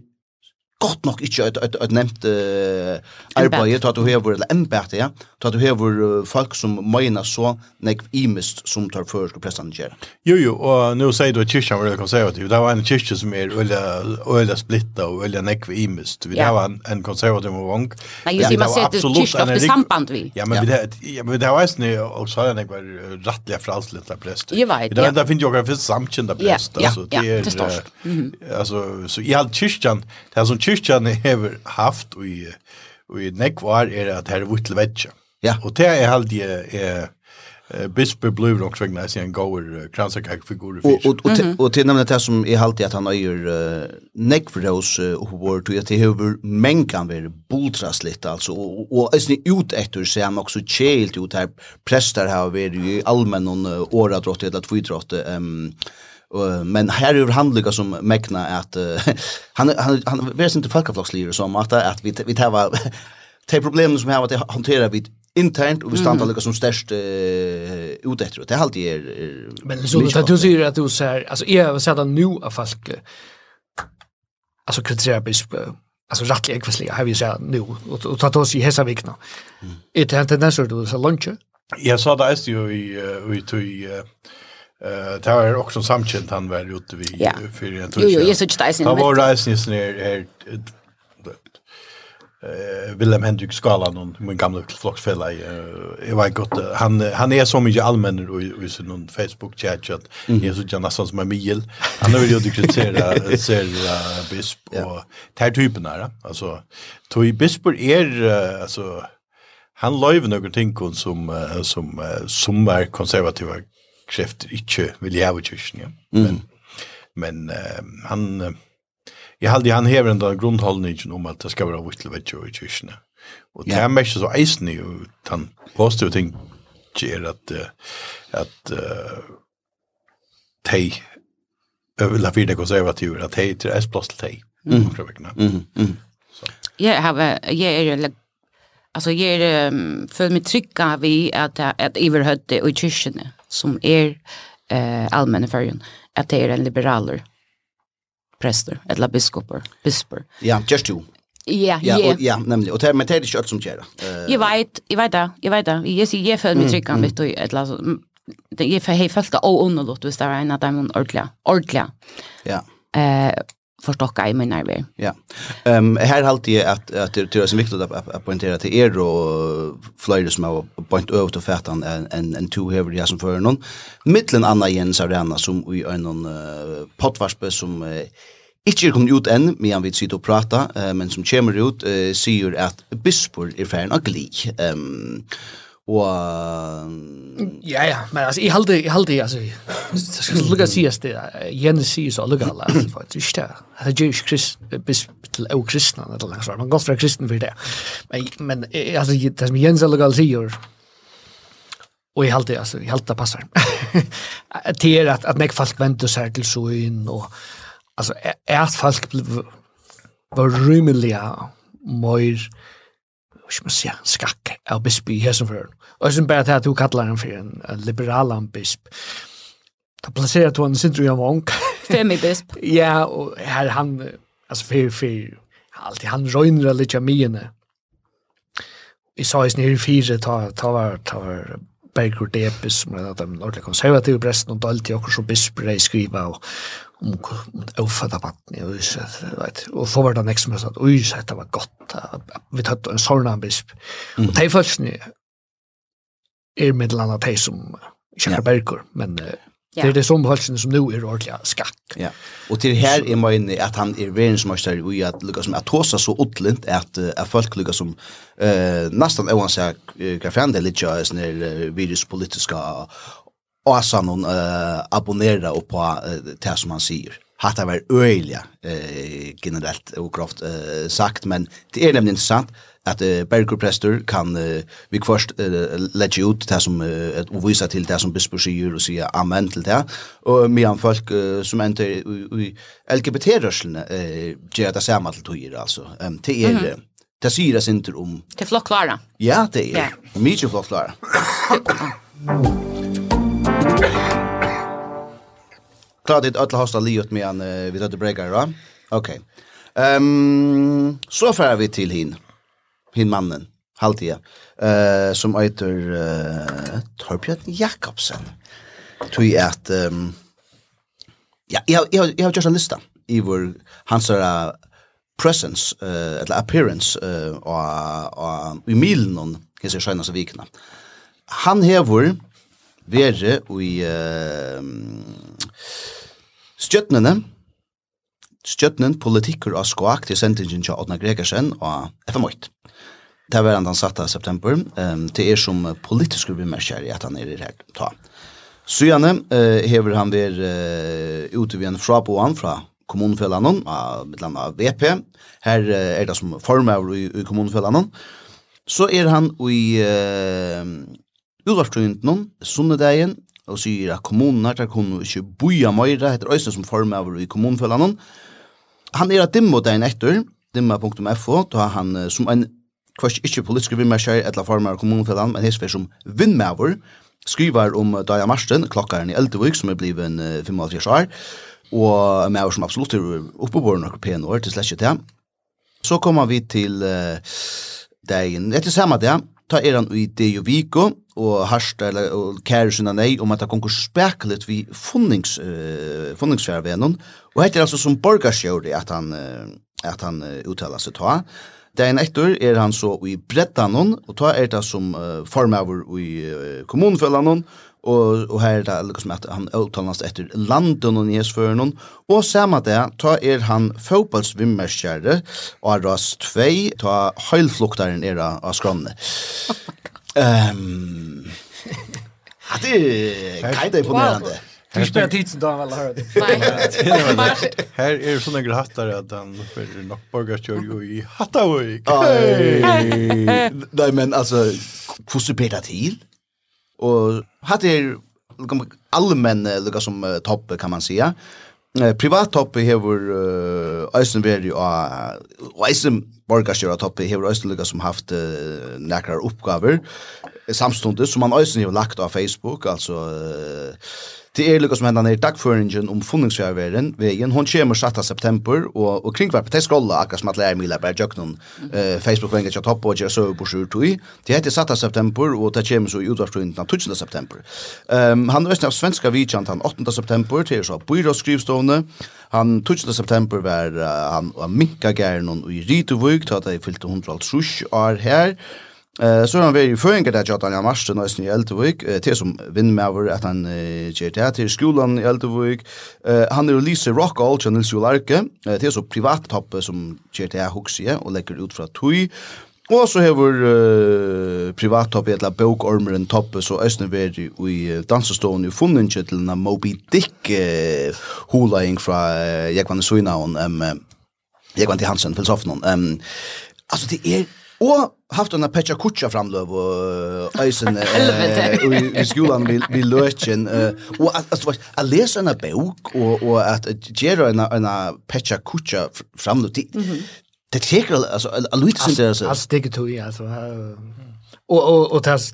gott nok inte ett ett ett nämnt eh arbete at du har eller embete ja. Att du har folk som menar så nek imist som tar för og prästen göra jo jo och nu säger du at kyrkan var konservativ. Det var en kyrka som är öliga öliga splitta och öliga nek imist vi ja. var en, en konservativ och vång nej just man ser det kyrka ofta samband vi ja men det ja men det var ju snö och så hade var rattliga frälslita prest. jo vet det där finns jag ja, samkända ja, ja, det är alltså så i all kyrkan det som kyrkjan hever haft og i, og i nekvar er at her er vitt vetja. Ja. Og det er halde jeg er, Bisper blev nok svegna i en goer kransakak figur og, och och og til nämna det som er halt at han öjer neck för oss och vår at det hever mengan kan vara bultras litt, alltså og, og eisne ut etter så han også kjelt ut her, präster här är ju allmän och åradrott eller tvidrott um, ehm Uh, men här är han lyckas som mekna att uh, han han han vet inte folkaflockslider som att att vi vi tar de problemen som har att hantera vid internt och vi stannar mm. som störst uh, ut efter det. Det är alltid er, er Men så att du säger att du säger alltså är har sett att nu av folk alltså kritiserar på alltså rättliga ekvasliga har vi sagt nu och ta oss i hesa vikna. Är det inte den så du så lunch? Jag sa det är ju i i Eh det är också samkänt han var ute vi ja. för en tur. Jo jo, jag såg det sen. Var rejält är är eh Willem Hendrik Skala någon min gamla flockfälla i eh var gott han han är så mycket allmän i i sin Facebook chat chat jag så gärna sån som Emil han vill ju kritisera ser bisp och där typen där alltså tog bisp är alltså han löv några ting som som som är konservativa krefter ikke vil jeg ha kyrkjen, ja. Men, men uh, han, uh, jeg halde han hever en av om at det skal være vitt til vittelvetjo i kyrkjen. Og det er mest så eisen i, og han påstår ting er at, at uh, de överla för det konservativa att hej til S plass til hej. Mm. Mm. Mm. jeg har jag är alltså jag är för mig trycka vi att att överhötte och kyrkan som er eh, allmänna färgen, att det är en liberaler präster, eller biskoper, bisper. Ja, just du. Ja, ja. Ja, Och, ja nämligen. Och det men det är inte allt som gör. Eh. Jag vet, jag vet det, jag vet det. Jag ser jag för mig trycka mm, vet du, eller alltså det är för helt fullt av underlåt, visst det är en av dem ordentliga, ordentliga. Ja. Eh förstocka i min nerver. Ja. Ehm um, här halt jag att att det är så viktigt att, att, att poängtera till er och flyger som har point över till fätan en en en two över det som för någon mitten Anna Jens Arena som i en någon uh, potvarspe som uh, Ikke er kommet ut enn, men vi sitter og prater, uh, men som kommer ut, uh, sier at bispor er ferdig av gli. Um, Och ja ja, men alltså i halde i halde alltså. Det ska lucka se as det. Jens ser så lucka alltså för det är det juish krist bis til och kristna eller något sånt. Man går för kristen för det. Men men alltså det som Jens lucka ser Och i halde alltså i halde passar. Det är att att näck folk venter seg til så in och alltså är folk var rymelig mer hva skal man si, skakk av bisp i Hesenføren. Og som bare til at du kallar han for en liberal bisp. Da plasserer du han sin tru vong. ung. Femibisp. ja, og her han, altså for, for, alltid han røyner litt av mine. Vi sa i snir fire, ta, ta var, ta var, Bergur Debis, som er den ordentlig konservative presten, og dalt i okkur som bisper er skriva, og om ofödda vatten i huset, vet. Och så var det nästa som att oj, det var gott. vi tatt en sånn bisp. Og de är med middelandet de som kjekker bergur, men Ja. Det är det som hållsen som nu är ordliga skack. Ja. Och till här är man inne att han är världsmästare och att lyckas som att tåsa så utlent att att folk lyckas som eh nästan oavsett vad fan det lite är när viruspolitiska asan hon uh, abonnera och på uh, det som han säger. Hatta var öjliga eh, generellt och grovt uh, sagt, men det är nämligen intressant att eh, Bergerprester kan uh, vi först uh, lägga ut det som uh, och visa till det som besprosier och säga amen till det och medan folk uh, som inte i LGBT-rörelsen uh, gör det samma till tog alltså um, till er mm -hmm. det säger det inte om det är flockklara ja det är yeah. mycket flockklara Klart det alla hosta liot med en uh, vi hade breakar, va? Okej. Okay. Ehm um, så far vi till hin. Hin mannen halvtida. Eh uh, som heter uh, Torbjørn Jakobsen. Tui at ehm um, ja, jag jag jag har just en lista i vår hans uh, presence uh, eller appearance uh, och och i milen hon kan se sköna så vikna. Han hevur vere i uh, stjøttnene, stjøttnen politikker av skoak til sendingen til Ådna Gregersen og FM8. Det var han satt av september. Um, det er som politisk bemerker i at han er i her. Ta. Sujane uh, hever han ver uh, ute ved en fraboan fra kommunfellanen, av et VP. Her uh, er det som formøver i, i kommunfellanen. Så er han i uh, Ularstrøynden, sunnedegjen, og sier at kommunen her, der kunne ikke boja møyre, heter Øystein som formøver i kommunfellene. Han er at dimmo deien etter, dimma.fo, da han som en kvart ikke politisk vimmeskjer etla form av kommunfellene, men hesfer som vinnmæver, skriver om Daja Marsten, klokkaren i Eldevik, som er blivet en 55 år, og med som absolutt er oppebåren noen penår, til slett ikke til. Så kommer vi til uh, dagen, etter samme det, ta er han i det viko, og harst eller og kære sinna nei om at det konkur spekulit vi funnings, uh, funningsfjærvenon, og heter altså som borgarsjøri at han, uh, at han uh, uttaler seg ta. Dagen etter er han så i brettanon, og ta er det som uh, formøver i uh, kommunfellanon, og og og her er det liksom at han uttalast etter landen og nesføren og samme det ta er han fotballsvimmerskjære og er ras 2 ta heilfluktaren er av skranne ehm Ja, det er kajda imponerande. Du spelar tidsen då väl Nej. Här är det såna hattar att han för Knockburger kör ju i hattar. Nej men alltså hur ser det till? Och hade er allmän lukka som topp kan man säga. Privat topp har uh, Eisen Veri och Eisen Borgarstjöra topp har Eisen lika som haft uh, några uppgifter samstundes som man Eisen har lagt av Facebook alltså uh, Det er lukka som hendan er dagføringen om funningsfjærveren, vegen. Hon kommer 7. september, og, og kringvarpet til skrolla, akkurat som at lærer Mila bare gjøk noen eh, Facebook-vengen til topp og gjør søve på sjur tog. Det heter 7. september, og det kommer så i utvarpsprøynden 12. september. Um, han er av svenska vidkjent han 8. september, til så Byrås skrivstående. Han 12. september var uh, han og minka gæren i Rytuvøk, til at de fyllte 100 år her. Eh så han var ju för där att jag mars den nästan i Eltevik till som vinn med över att han ger det till skolan i Eltevik. Eh han är Lisa Rockall channel så larke till så privat topp som ger det huxie och lägger ut från Tui. Och så har uh, privat topp ett la bok topp så ösnen vi i dansstolen i funnen till na Moby Dick uh, hulaing från uh, jag kan så innan um, jag kan till Hansen filosofen. Ehm um, alltså det är Och haft en pecha kutcha framlöv och ösen i skolan vi vi löchen och att at, att läsa en bok och och att göra en en pecha kutcha framlöv det teker alltså Louis Sanders alltså det tog og alltså Og och och tas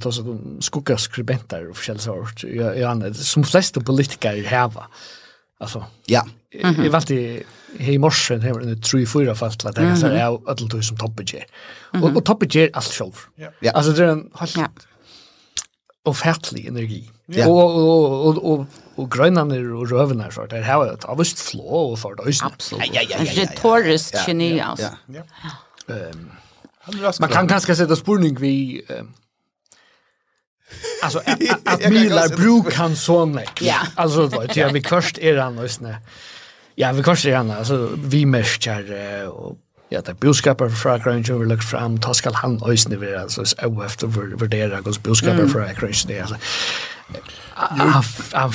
tas skugga skribenter og olika sort. Ja ja, som flesta politiker här va. Alltså. Ja jeg valgte Jag i morsen, morse här var det tre fyra fast vad det så är allt det som toppage. Och och toppage allt själv. Ja. Alltså det är en helt ja. ofärtlig energi. Ja. Och och och och og grönaner och rövnar så där har det avst flå og för det Absolut. Ja ja ja. Det är torrest geni alltså. Ja. Ehm Man kan kanskje sette spurning vi Alltså att Milar brukar sån. Ja. Alltså då, jag vi först är han och snä. Ja, vi kanske gärna. Alltså, vi märker och ja, det budskapet fra Grange vi lagt fram, ta skal han øysene vi, altså, og efter vurdere hos budskapet fra Grange, det, altså, han,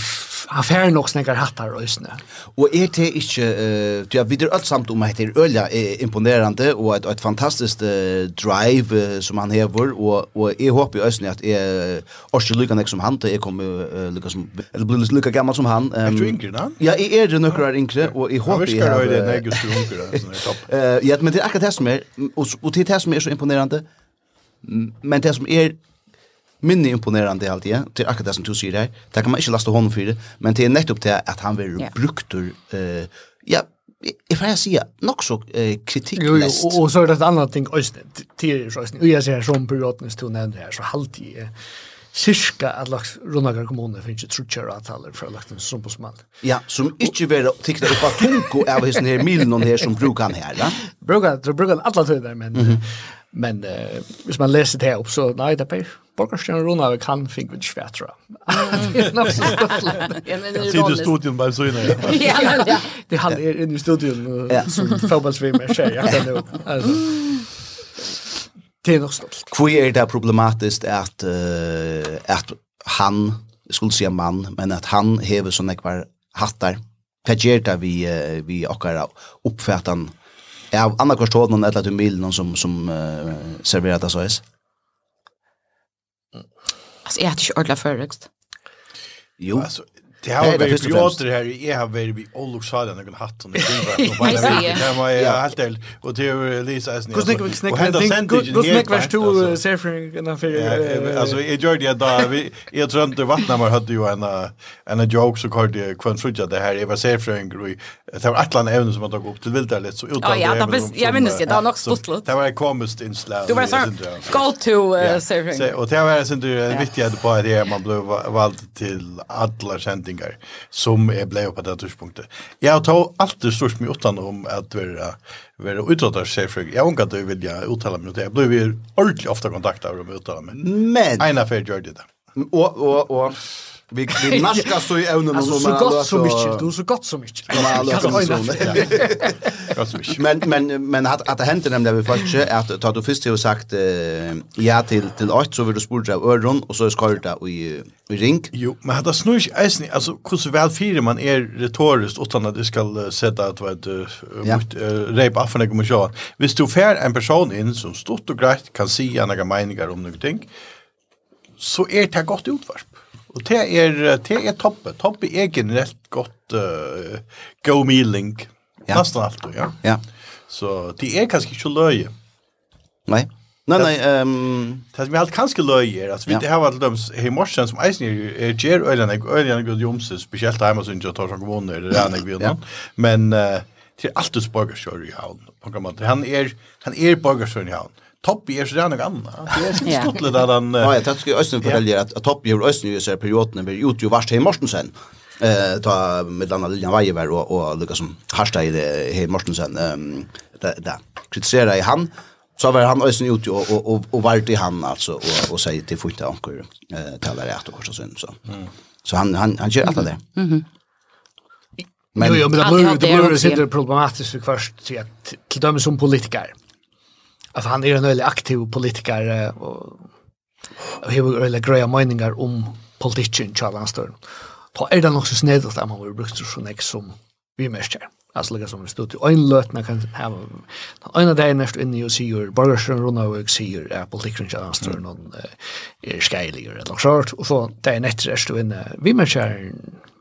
han fær nok snakkar hattar røysne. Og er det ikke, uh, du har videre alt samt om at det er øyla imponerande og et, et fantastisk uh, drive uh, som han hever, og, og jeg håper jo øysne at jeg orsker lykka nek som han, til jeg kommer uh, lykka som, eller blir lykka gammal som han. Um, er du yngre da? Ja, jeg er nøkker er yngre, og jeg håper jeg har... Han virker høyre enn just du yngre, Ja, men det er akkurat det som er, og, og det er det som er så imponerande, men det som er minne imponerande allt ja till akkurat det som du sier där det kan man ikke laste hånden for det men det er nettopp det at han vil yeah. brukt ur uh, ja jeg får jeg si, nok så uh, kritiknest. Jo, jo, og og så er det et annet ting, Øystein, tidligere så og jeg ser som periodens to nevner her, så halvtid er cirka at lagt Rundhagar kommune finnes ikke trutjere avtaler fra lagt en strømbosmann. Ja, som ikke vil tikta opp av tunko av hessen her milen her som brukar han her, da? Brukar, det brukar han alle tøyder, men mm -hmm. Men eh, hvis man leser det opp, så nei, det är Borgarstjärn Rona kan fink vid Schwertra. Det er nok så stort. Tid i studien bare så inne. Ja, det han er inne i studion som fotbollsvimmar tjej. Det er nok stort. Hvor er det problematiskt at, uh, at han, jeg skulle si en mann, men at han hever sånne kvar hattar. Hva gjør det vi, vi åkar uppfattan Ja, Anna Korstorp någon eller till Mil någon som som uh, serverar det så är. Alltså jag är inte ordentligt förrest. Jo. Alltså Det har vi ju gjort det här i har vi vi Olux hade någon hatt och det var ju helt del och det är Lisa är snäll. Kus snack snack kus snack vars to surfing and affair alltså i det där vi jag tror inte vattna var hade ju en en joke så kallade kvant frutja det här var surfing och det var Atlant även som man tog upp till vilda lite så utan Ja, jag minns det. Det var nog stort. Det var ett komiskt inslag. Du var så go to surfing. Och det var sen det viktiga på det man blev vald till alla sändningar utbildningar som är blev på det tidspunktet. Jag tar alltid störst mig utan om att vara vara utåtar sig för jag hon du inte vilja uttala mig det. Jag blev ju ordentligt ofta kontaktad av dem utan men men ena för gjorde det. Og, og, og, Vi vi naskar så i evnen och så så gott som mycket. Du så gott så mycket. Men men men att att det hände nämligen vi faktiskt att ta du först har sagt eh ja till till åt så vill du spurta av öron och så ska det i i ring. Jo, men hade snurr eisen alltså hur så väl fyra man är retoriskt utan att du ska sätta att vad mot rep af när kommer jag. Visst du fär en person in som stort och grejt kan se andra meningar om någonting. Så är det gott utvarp. Og det er, det er toppe. Toppe er generelt godt uh, go mealing. Ja. Nesten alt, ja. ja. Så det er kanskje ikke løye. Nei. Nei, nei. ehm... Det som er alt kanskje løye er at vi ja. har vært døms i morsen som eisen er gjer øyne og øyne og jomse, spesielt hjemme som ikke tar sånn kommuner eller rene og vinnan. Men uh, det er alltid borgerskjør i havn. Han er, han er borgerskjør i havn. Toppi är så där något annat. Det är så stottligt där han... Ja, jeg jag tänkte Östen förtäljer at Toppi gjorde Øystein i sig perioden när vi utgjorde värst i Morsensen. Eh, ta med andra Lilian Weiver og, og Lucas som harsta i Morsensen. Um, där kritiserar i han. Så var han Øystein ute og, og, og, og vart i han alltså og och säger till Fynta Onkur eh, talar rätt och korsa synd. Så, så han, han, han kjører alt av det. Men, jo, jo, men det blir, det blir, det blir problematiskt för först till, till dem som politiker. Alltså han är en väldigt aktiv politiker och har väldigt greja meningar om politiken Charles Anstor. Då är det nog så snedigt att man har brukt så näck som vi märker. Alltså lika som vi stod till öjnlötna kan ha en av där näst inne och säger borgarsen runda och säger att politiken Charles Anstor Stern är skejlig eller något sånt. Och så där nätter är stå inne vi märker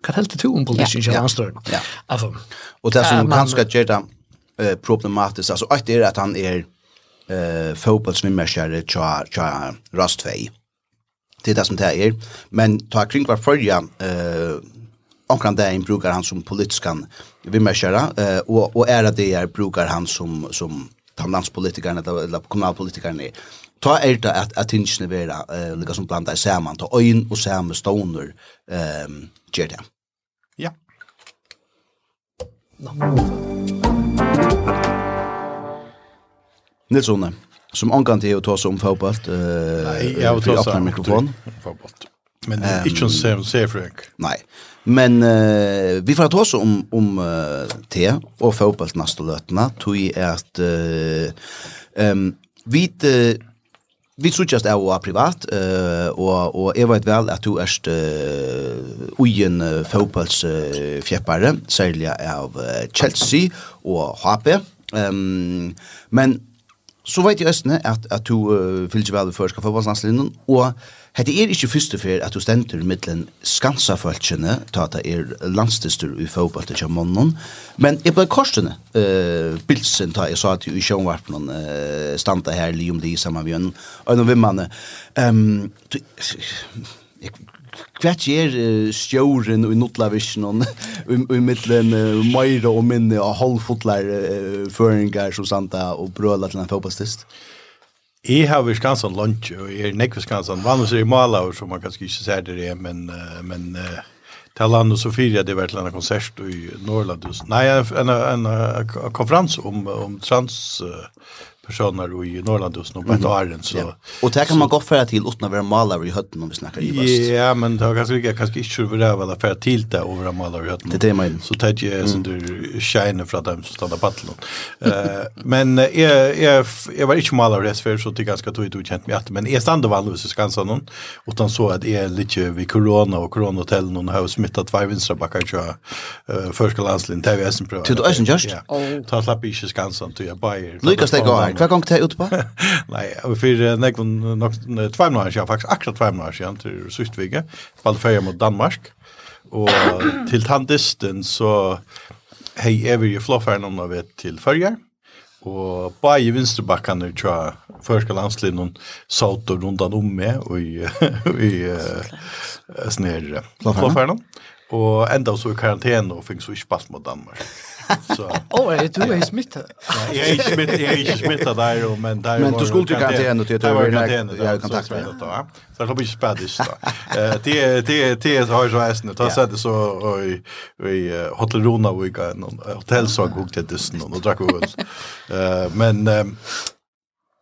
kan helt till om politiken Charles Stern. Alltså. Och det som kanske gör det problematiskt alltså att det är att han är eh fotbollsnummerskärre tja tja rastvei. Det er det som det er. Men ta kring var förja eh omkring det en brukar han som politiskan vimmerskärra eh, och, och är det är brukar han som, som landpolitikerne eller kommunalpolitikerne ta er det at at tingene vera eh, lika som blanda saman ta øyn og samme stoner ehm um, gjør det. Ja. No. Nils Rune, som omgang til å ta seg om fotballt. Uh, Nei, jeg vil ta seg om mikrofon. fotballt. Men um, ikke en ser, ser frøk. Nei, men uh, vi får ta oss om, om uh, te og fotballt neste løtene, tog er at uh, um, vi uh, Vi suttjast er og privat, uh, og, og jeg vet vel at du er uh, ugen uh, fotballsfjeppare, særlig av uh, Chelsea og HP. Um, men Så vet jeg østene at, at du uh, fyller ikke vel i skal fotballslandslinjen, og hette er ikke første fyr at du stender mittelen skansafalskjene, ta at det er landstister i fotball til Kjammonnen, men jeg ble korsene, uh, bilsen ta jeg sa at i sjønvarpen uh, standa her, li om li sammen med Jønnen, og noen vimmene. Um, du, jeg hva er uh, stjåren i og i middelen uh, Meira og minne og halvfotler uh, føringer som Santa og brøla til en fotballstist? Jeg har vært skansan lunch, og jeg er nekve skansan. Vanligvis er jeg maler, som man kanskje ikke ser det, men, uh, men uh, til land og Sofia, det var til en konsert i Norrland. Nei, en, en, en, en konferans om, om trans, uh, personer i Norrlandhusen och på ett år. Så, ja. Och det kan man gå för till utan att vara malare i hötten om vi snackar i bast. Ja, men det har kanske inte kanske inte över för till det och vara malare i hötten. Det är det. Så det jag sen du shine från dem som stannar på atlan. Eh, men jag jag jag var inte malare i för så det ganska tog ut känt med att men är stannar vanligtvis så kanske någon utan så att är lite vid corona och coronahotell någon har smittat virusen backar jag förskolanslin TVS prova. Till Ösen just. Ta slapp i Skansen till jag bajer. Lucas det går. Hva gong det ut på? Nei, vi fyrir nekvun nok tvei minuar siden, faktisk akkurat tvei minuar siden til Sustvige, spalte ferie mot Danmark, og til tandisten så hei evig i flåfæren om vi til fyrjar, og bare i vinstrebakkene tja førska landslinjen satt og rundan om med og i, i uh, snere flåfæren, og enda så i karantene og fikk så ikke spalt mot Danmark. Åh, oh, du er smittet. Jeg er ikke smittet, jeg er ikke smittet der, men der Men du skulle jo karantene til at du var i kontakt med. Så jeg kan ikke spørre det ikke da. Det har jeg så æsne, da satt jeg så i Hotel Rona vika, Hotel Svag hukk til dysten, og drakk vi vel. Men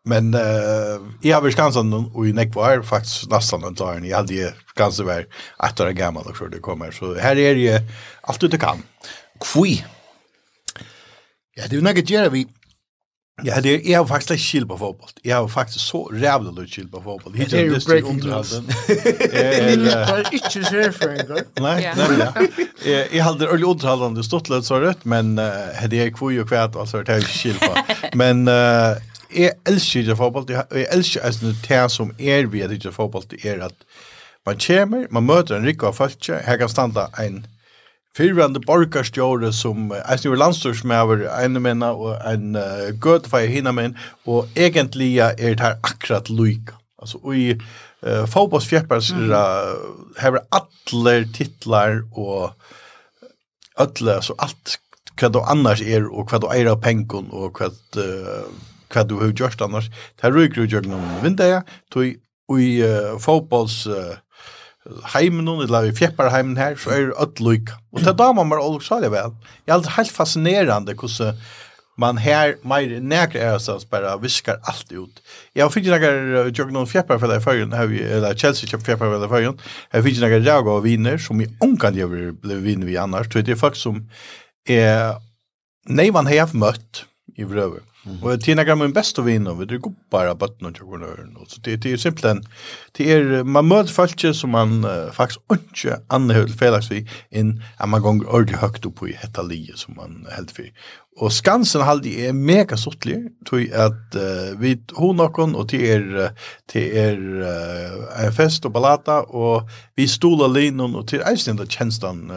Men eh jag har skansen och i Neck var faktiskt nästan en tårn. Jag hade ju kanske var ett år gammal och så det kommer. Så här är det allt du kan. Kvui. Ja, det er jo nekket gjerne vi, Ja, det er, jag har faktiskt ikke chill på fotboll. Jag har faktiskt så rævlig lite chill på fotboll. Det er jo breaking news. Det är inte så för en nei, Nej, Jeg Jag hade öl underhållande stått litt så rätt, men det er kvoj och kvæt, altså, det är chill på. Men jag älskar ju fotboll. Jeg elsker alltså det som är vi det ikke fotboll det är att man kommer, man møter en rikva folk, her kan stanna en Fyrrande borgarstjåre som eisen snur landstorsmæver, en menna og en uh, gøtefeir hinna menn, og egentlig er det her akkurat luika. Altså, og i uh, Fobos fjeppars mm. uh, hever alle titlar og alle, altså alt hva du annars er, og hva du eier av pengon, og hva, uh, hva du har gjort annars. Det her ryker du gjør noen vindeja, tog i uh, Fobos uh, heimen hon, eller vi fjeppar heimen her, så er det ødløyk. Og det damer man også sa det vel. Det er alltid helt fascinerende hvordan man her, mer nærk er sånn, bare visker alt ut. Jeg har finnet noen tjokk noen fjepparfeller i førgen, eller Chelsea kjøpt fjepparfeller i førgen, jeg har finnet noen raga og viner, som i ungan jeg ble viner vi annars, det er folk som er nei man har møtt i vrøver. Och Tina gamla min bästa vän vi det bara på någon jag och så det det är simpelthen det är man möter folk som man uh, faktiskt inte andra höll felaktigt vi in att man gång ordentligt högt upp i hetta lige som man helt för. Och Skansen hade är mega sortlig tror att uh, vi hon någon och till er till er uh, fest och ballata och vi stolar linon och till Iceland tjänstan uh,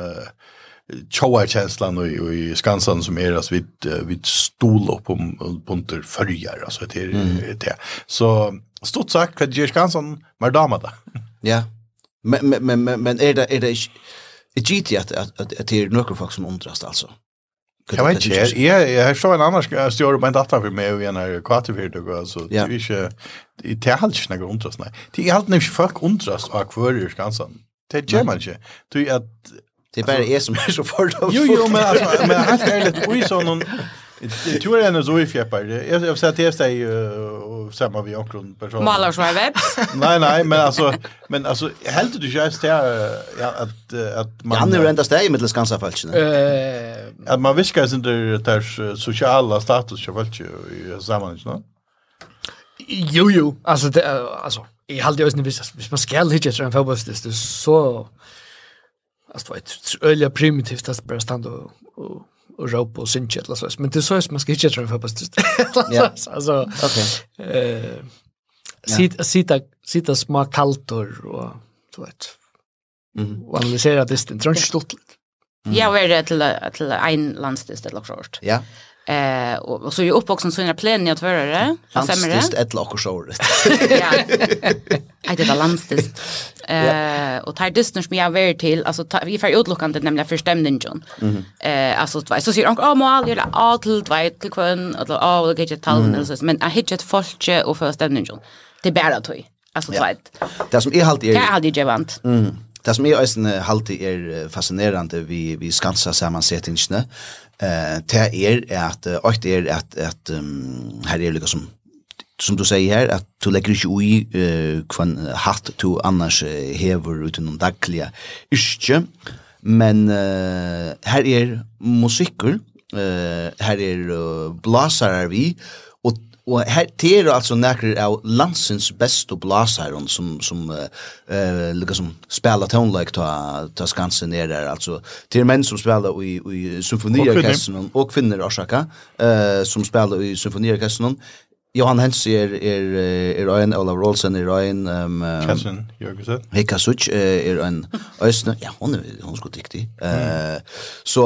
tjoarkänslan och i Skansan som är er, alltså vid vid stol upp om punter följer alltså det är mm. det. Så stort sagt vad ger Skansan med då. Ja. Men men men men är det är det ett GT att att att det är några folk som undras alltså. Jag vet inte, jag, jag såg en annan stjärn på en dator för mig och en här kvartfyrtog, alltså det är inte, det är helt inte undras nej. Det är helt inte folk undras och kvarur Skansan. Det är man inte. Det är att Det är bara jag som är så fördomsfull. Jo, jo, men alltså, men helt ärligt, oj så någon Det tror jag ändå så i fjäppar. Jag vill säga till sig och samma vi också en person. Malar så här webb. Nej nej, men alltså men alltså helt du just där ja att att man Ja, nu räntas det i mittelskansa falschen. Eh att man viskar sin där sociala status jag ju i sammanhang, va? Jo jo, alltså det alltså i hade jag visst, hvis man ska hitta en fotbollsdist så alltså vet öliga primitivt att bara stanna och och och ropa och synka eller så. Men det så är man ska inte träffa på just alltså okej. eh sitta sitta sitta små kaltor och så vet. Mm och analysera det inte tror jag stort? Ja, vi er til, til en landsdist eller noe sånt. Ja. Eh och, och så är jag uppvuxen så innan plen jag tvärare. det. Fantastiskt ett lock och så. ja. Jag det landstiskt. Eh och tar distans som jag väl till alltså vi får utlockande nämligen för stämningen. John. Eh alltså så ser jag oh all gör allt vet till kvön eller oh det gick tal eller så men jag hittar ett folke och för stämningen. Det är bara toy. Alltså vet. Det som är halt är. Det är halt är vant. Mm. Det som är ösen halt är fascinerande vi vi skansa sammansättningarna Eh, det er at, og det er at, at um, her er liksom som du säger här att du lägger inte ui uh, kvann hatt to annars uh, hever utan någon dagliga ischje men uh, här är musiker uh, här är uh, blasare vi Og her ter altså nekker av landsens beste blasaren som, som uh, uh, liksom spela tonleik ta, ta skansen ned der. Altså, ter menn som spelar i, i symfoniorkestern og kvinner orsaka uh, som spelar i symfoniorkestern. Johan Hens er er er ein Olav Rolsen er ein ehm um, Kassen Jørgensen. Hey Kasuch er ein Østner. Ja, hon er hon er dyktig. Eh så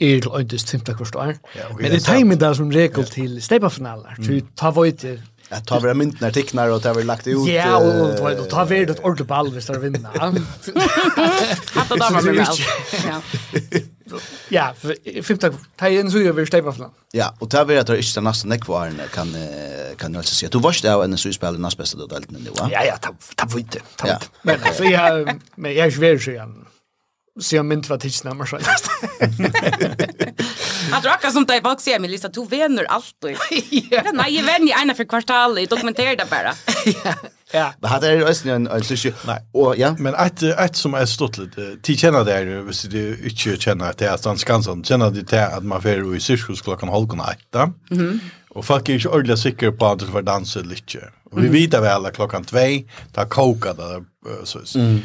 er til øyndes timta kvart år. Men det er timen der som regel til steipafinaler. Så ta vøyter Ja, ta vi myntene tikknar og ta vi lagt ut... Ja, og ta vi et ordentlig ball hvis det er vinna. Hatt og damer med vel. Ja, fymta kvart. ta i så gjør vi steipa Ja, og ta vi at det er ikke nesten nekvaren kan kan jeg si. Du var ikke av en suge spiller nest beste du deltene nu, va? Ja, ja, ta vi det. Men jeg er ikke veri suge Se om inte vad tidsnamn så. Att rocka som dig folk säger, men Lisa, du vänner alltid. Nej, jag vänner ena för kvartal i dokumentera det bara. Ja. Men hade det ösn en alltså ju. Och ja, men ett ett som är stort lite. Ti känner det ju, visst du inte känner att det är sån skansen. Känner det till att man får i cirkus klockan halv kan åtta. Mhm. Och folk är ju ordentligt säker på att det var dansa lite. Och vi vet väl alla klockan 2, där kokar det så. Mm.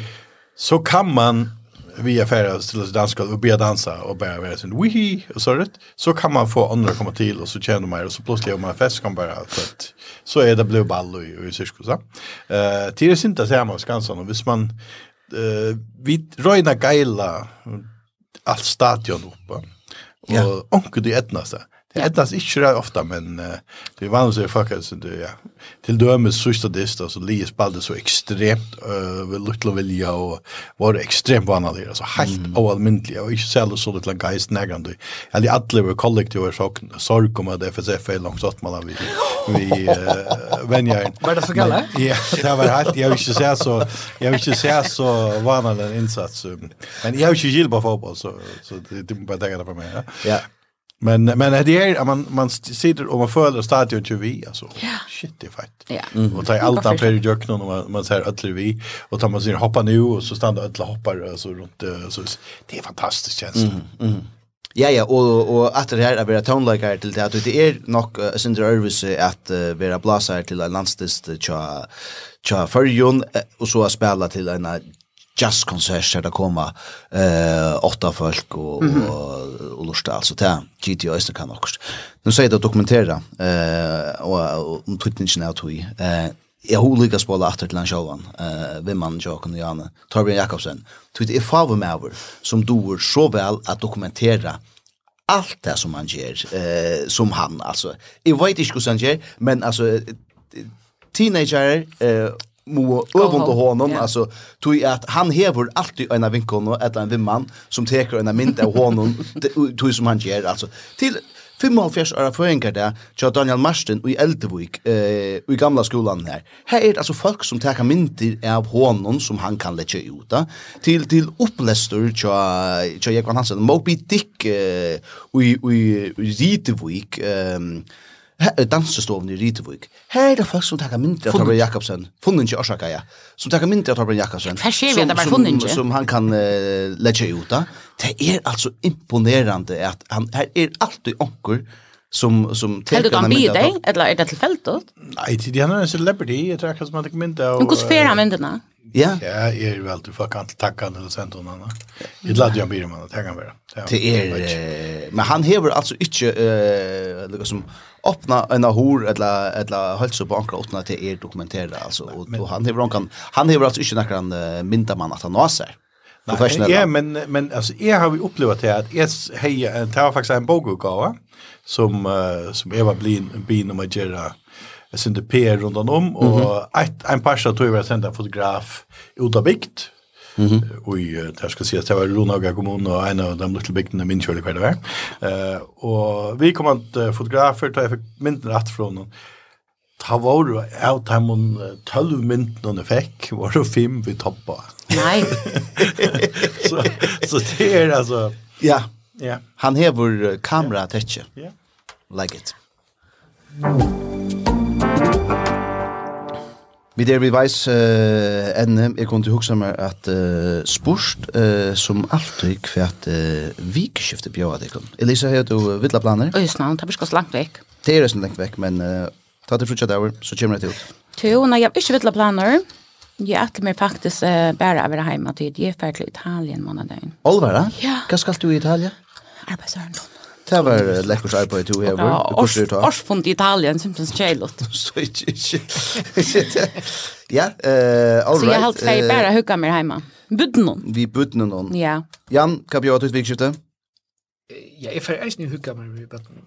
Så kan man vi är färdiga till danska och börja dansa och börja vara sån wihi och så rätt så kan man få andra komma till och så tjänar man och så plötsligt om man fest kan bara så att så är det blue ball och i cirkus så. Eh till det inte så man skansan och vis man eh vi röjna geila allt stadion uppe. Och onkel du etnasa. Det ändras inte så ofta men uh, det är vanligt att fucka så det ja. Till dömes sista dist så Lee spelade så extremt uh, vid Little Vilja och var extremt vanlig alltså helt mm. oallmäntlig och inte så så lite geist nägrande. Eller alla var kollektiva så sorg kommer det för sig fel långt åt man vi vi uh, vänjer. Var det så galet? Ja, det var helt jag vill inte säga så jag vill inte säga så vanlig insats. Men jag vill inte gilla på fotboll så så det det bara det för mig. Ja. Men men det är man man sitter och man följer stadion till vi alltså. Shit det är fett. Ja. Mm. Och tar allt där för jökna och man, man ser alla vi och tar man sin hoppa nu och så stannar alla hoppar så runt så det är fantastiskt känsla. Mm. mm. Ja ja och och att det här är bara tonlike till det att det är nog uh, syndra drövs att uh, vara blasar till en landstist tja tja förjon och så att spela till en jazzkonsert där det kommer eh åtta folk och mm -hmm. och, och lusta alltså där GTO är kan också. Nu säger det dokumentera eh och om tutningen är tui. Eh jag har lika spela åter till han självan. Eh vem man jag kan göra. Torbjörn Jakobsen. Tut är favor som doer så väl att dokumentera allt det som han gör eh som han alltså. Jag vet inte hur han gör men alltså teenager eh må övunda honom yeah. alltså tror jag att han hever alltid en av och och en vimman som teker en mynd av honom tror som han ger alltså till 75 år förenkar där till Daniel Marsten och i Eldevik eh i gamla skolan här. Här är alltså folk som tar mynter av honom som han kan lägga ut där till till upplästor till till Jekon Hansen Moby Dick eh i i Eldevik ehm Her er dansestoven i Rytevik. Her er det folk som takker myndre av Torbjørn Jakobsen. Funnen ikke årsaka, ja. Som takker myndre av Torbjørn Jakobsen. Hva skjer vi at det var funnen ikke? Som han kan uh, legge ut da. Det er altså imponerende at han, her er alltid onker som som tänker man med dig eller är det tillfälligt? Nej, det är en celebrity, jag tror att man tänker mynt av. Men hur spelar han myntena? Ja. Ja, är väl du får kan tacka eller sent honom. Det lade jag blir man att kan bara. Det är men han hever alltså inte eh lika som öppna en hor eller eller hölsa på ankra åtna till er dokumentera alltså och han hever han kan han hever alltså inte några minta man att han nåser. Nej, ja, men men alltså jag har vi upplevt det att jag hej det var faktiskt en bokutgåva som som Eva Blin bin och Magera jag sände PR runt om och mm ett en passa tror jag sända fotograf Oda Bikt. Mm -hmm. Och där ska se att det var Ronaga kommun och en av de lilla bygderna min kyrka det var. Eh och vi kom att fotografer ta jag mynt rätt från honom. Ta var du av timon 12 mynt någon fick var det fem vi toppa. Nej. så så det är alltså ja. Ja. Han hever vår kamera täcke. Ja. Like it. Mm. Vi der vi veis uh, enne, jeg kom til å huske meg at uh, spurt uh, som alltid kvært uh, vikskiftet bjøret deg. Elisa, har du vidla planer? Øysna, det er ikke så langt vekk. Det er nesten lengt vekk, men uh, ta til frutja dager, så kommer det til. Jo, nei, jeg har ikke vidla planer. Jeg ætler meg faktisk uh, bare å være hjemme til. Jeg er ferdig til Italien måneden. Olvera? Ja. Hva skal du i Italien? Arbeidsørendom. Det var läckert arbeid to hever. Ja, års, årsfond i Italien, simpelthen kjelot. Så ikke, ikke. Ja, uh, all right. Så jeg helt feil bare hukka mer heima. Budden noen. Vi budde noen. Ja. Jan, hva bjør du utvikskifte? Ja, jeg fer eisen i hukka mer i bøtten.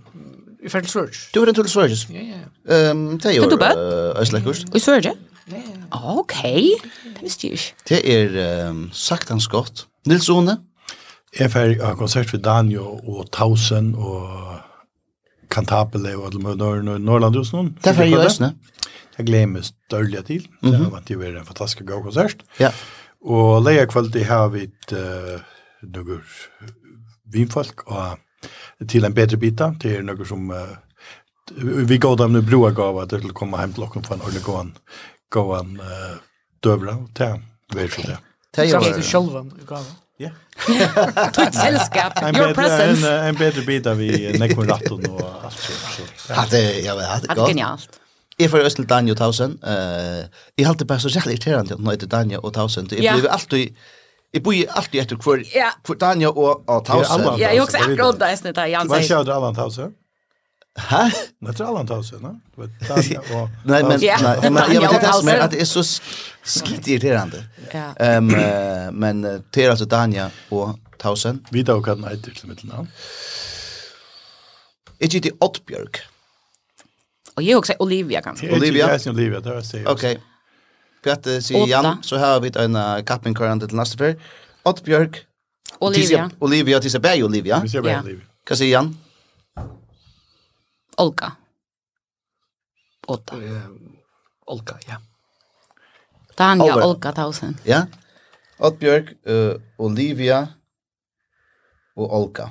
Jeg fer til Sverige. Du er til Sverige? Ja, ja. Um, Det gjør eisen lekkert. I Sverige? Ja, ja. Ok, det visste jeg ikke. Det er um, saktans godt. Nils Åne? Ja. Jeg fer av konsert for Danjo og Tausen og Cantabile og alle mødene i Norrland hos noen. Det er jeg i Østene. Jeg gleder meg størlig til. Det har vært jo en fantastisk god konsert. Ja. Og leia kvalitet har vi uh, noen vinfolk og til en bedre bita, til noen som uh, vi går dem nu broa gav at det komme hjem til åkken for en ordentlig gåan gåan uh, døvra och ta vet du det. Det är ju själva gav. Ja. Tutt selskap. Your bedre, presence. En, en bedre bit av i Nekmur Rattun og alt så. Hatte, ja, men hatte godt. genialt. Jeg får øst til Danja og Tausen. Uh, jeg halte bare så jævlig irriterende at nå heter Daniel og Tausen. Jeg ja. blir alltid... Jeg bor alltid etter hver, ja. hver Danja og, og Tausen. Ja, jeg har også akkurat det, jeg snitt av Jan sier. Hva skjer du, Allan Tausen? Hæ? Naturalen tar seg, ne? Nei, men, ja, men, men jag vet inte men att det är så skit irriterande. Ehm men det är alltså Danja och Tausen. Vi då kan nej til mitt namn. Är det Ottbjörg? Och jag också Olivia kan. Olivia. Jeg Ja, Olivia, där är det. Okej. Pjatte sig Jan, så har vi en uh, kapping current till nästa för. Ottbjörg. Olivia. Olivia till sig Olivia. Ja. Kan sig igen. Olga. Åtta. Olga, ja. Da Albert. ja, Olga Tausen. Ja. Oddbjørg, uh, Olivia og Olga.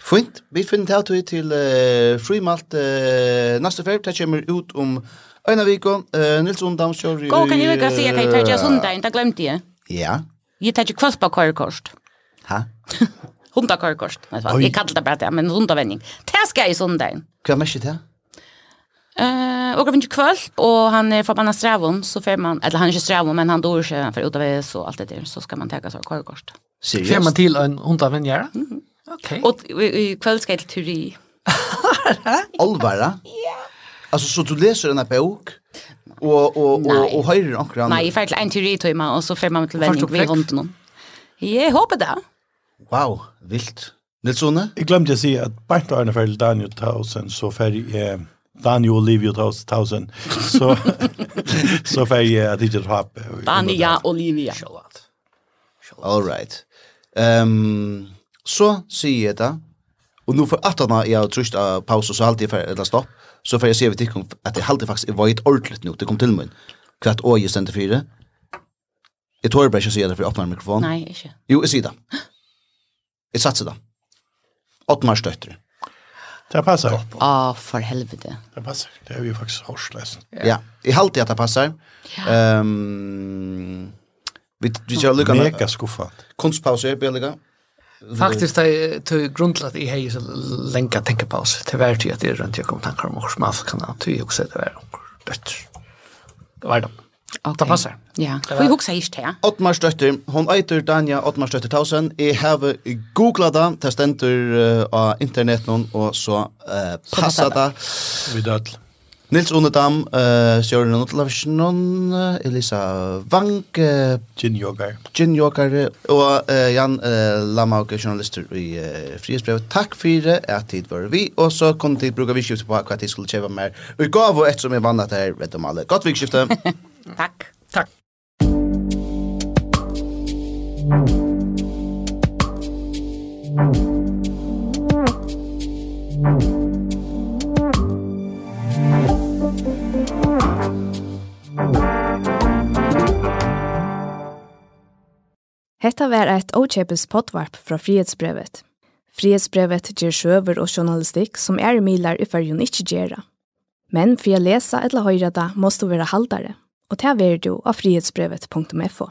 Fint, vi finner til til, til uh, frimalt uh, neste ferd. det kommer ut om Øyna viko, uh, Nils Undam kjør. Gå, kan jeg ikke si, jeg kan ta ikke sundag, det glemte jeg. Ja. Jeg tar ikke kvast på. Ha? hundakarkost. Jag kallar det bara det, men hundavending. Det ska i sundagen. Hva er mest det? Eh, och kanske kväll och han är förbannad strävon så får man eller han är inte strävon men han dör sig för utav så allt det där så ska man ta sig korkost. Seriöst? Får man till en hundavenjära? Mm. Okej. Och i kväll ska jag till teori. Alvara? Ja. Alltså så du läser den här og, och och och och höjer ankran. Nej, i fall en teori tog man och så får man till vändning vid hunden. Jag hoppas det. Wow, vilt. Nilssone? Jeg glemte å si at Bernt Arne Ferrell Daniel Tausen, så ferdig eh, Daniel Olivia Tausen, så, så ferdig at ikke drap. Dania Olivia. Sjallat. All right. Um, så sier jeg det, og nå for at han har trusht av pause, så alltid ferdig, eller stopp, så får jeg se vid tikkum at jeg halde faktisk, jeg var et ordentligt nå, det kom til min, kvart å jeg stendte fire. Jeg tror bare ikke å si det, for jeg åpner mikrofonen. Nei, ikke. Jo, jeg sier det. Jeg satser da. Åttmars døtre. Det passar. Å, för for helvete. Det passar. Det är ju faktiskt hårslösen. Ja. i halvt att det passar. Ja. Um, vi vi kör lucka. Mega skuffat. Konstpauser billiga. Faktiskt det till grundlat i hej så länge tänka paus. Det vart ju att det runt jag kommer tankar om hur man kan ta ju också det var. Det var det. Okay. Det passer. Ja, for jeg husker ikke det. Ottmarsdøtter, hun eiter Dania Ottmarsdøtter Tausen. Jeg har googlet det, det stender av uh, internetten, og så uh, passer det. Vi dødl. Nils Onedam, uh, Sjøren Notlavisjonen, Elisa Vank, uh, Gin Jogar, Gin Jogar, og uh, Jan uh, Lamauke, journalister i uh, Frihetsbrevet. Takk for det, at tid var vi, og så kunne tid bruka vikskiftet på hva tid skulle kjøpe mer. Og i gav og et som er vannet her, vet om alle. Godt vikskiftet! Tack. Tack. Hetta var eit ochepes potvarp fra Frihetsbrevet. Frihetsbrevet ger sjøver og journalistikk som er milar i fyrjun ikkje gjerra. Men for å lese eller høyre det, måste du være haldare og til er du av frihetsbrevet.fo.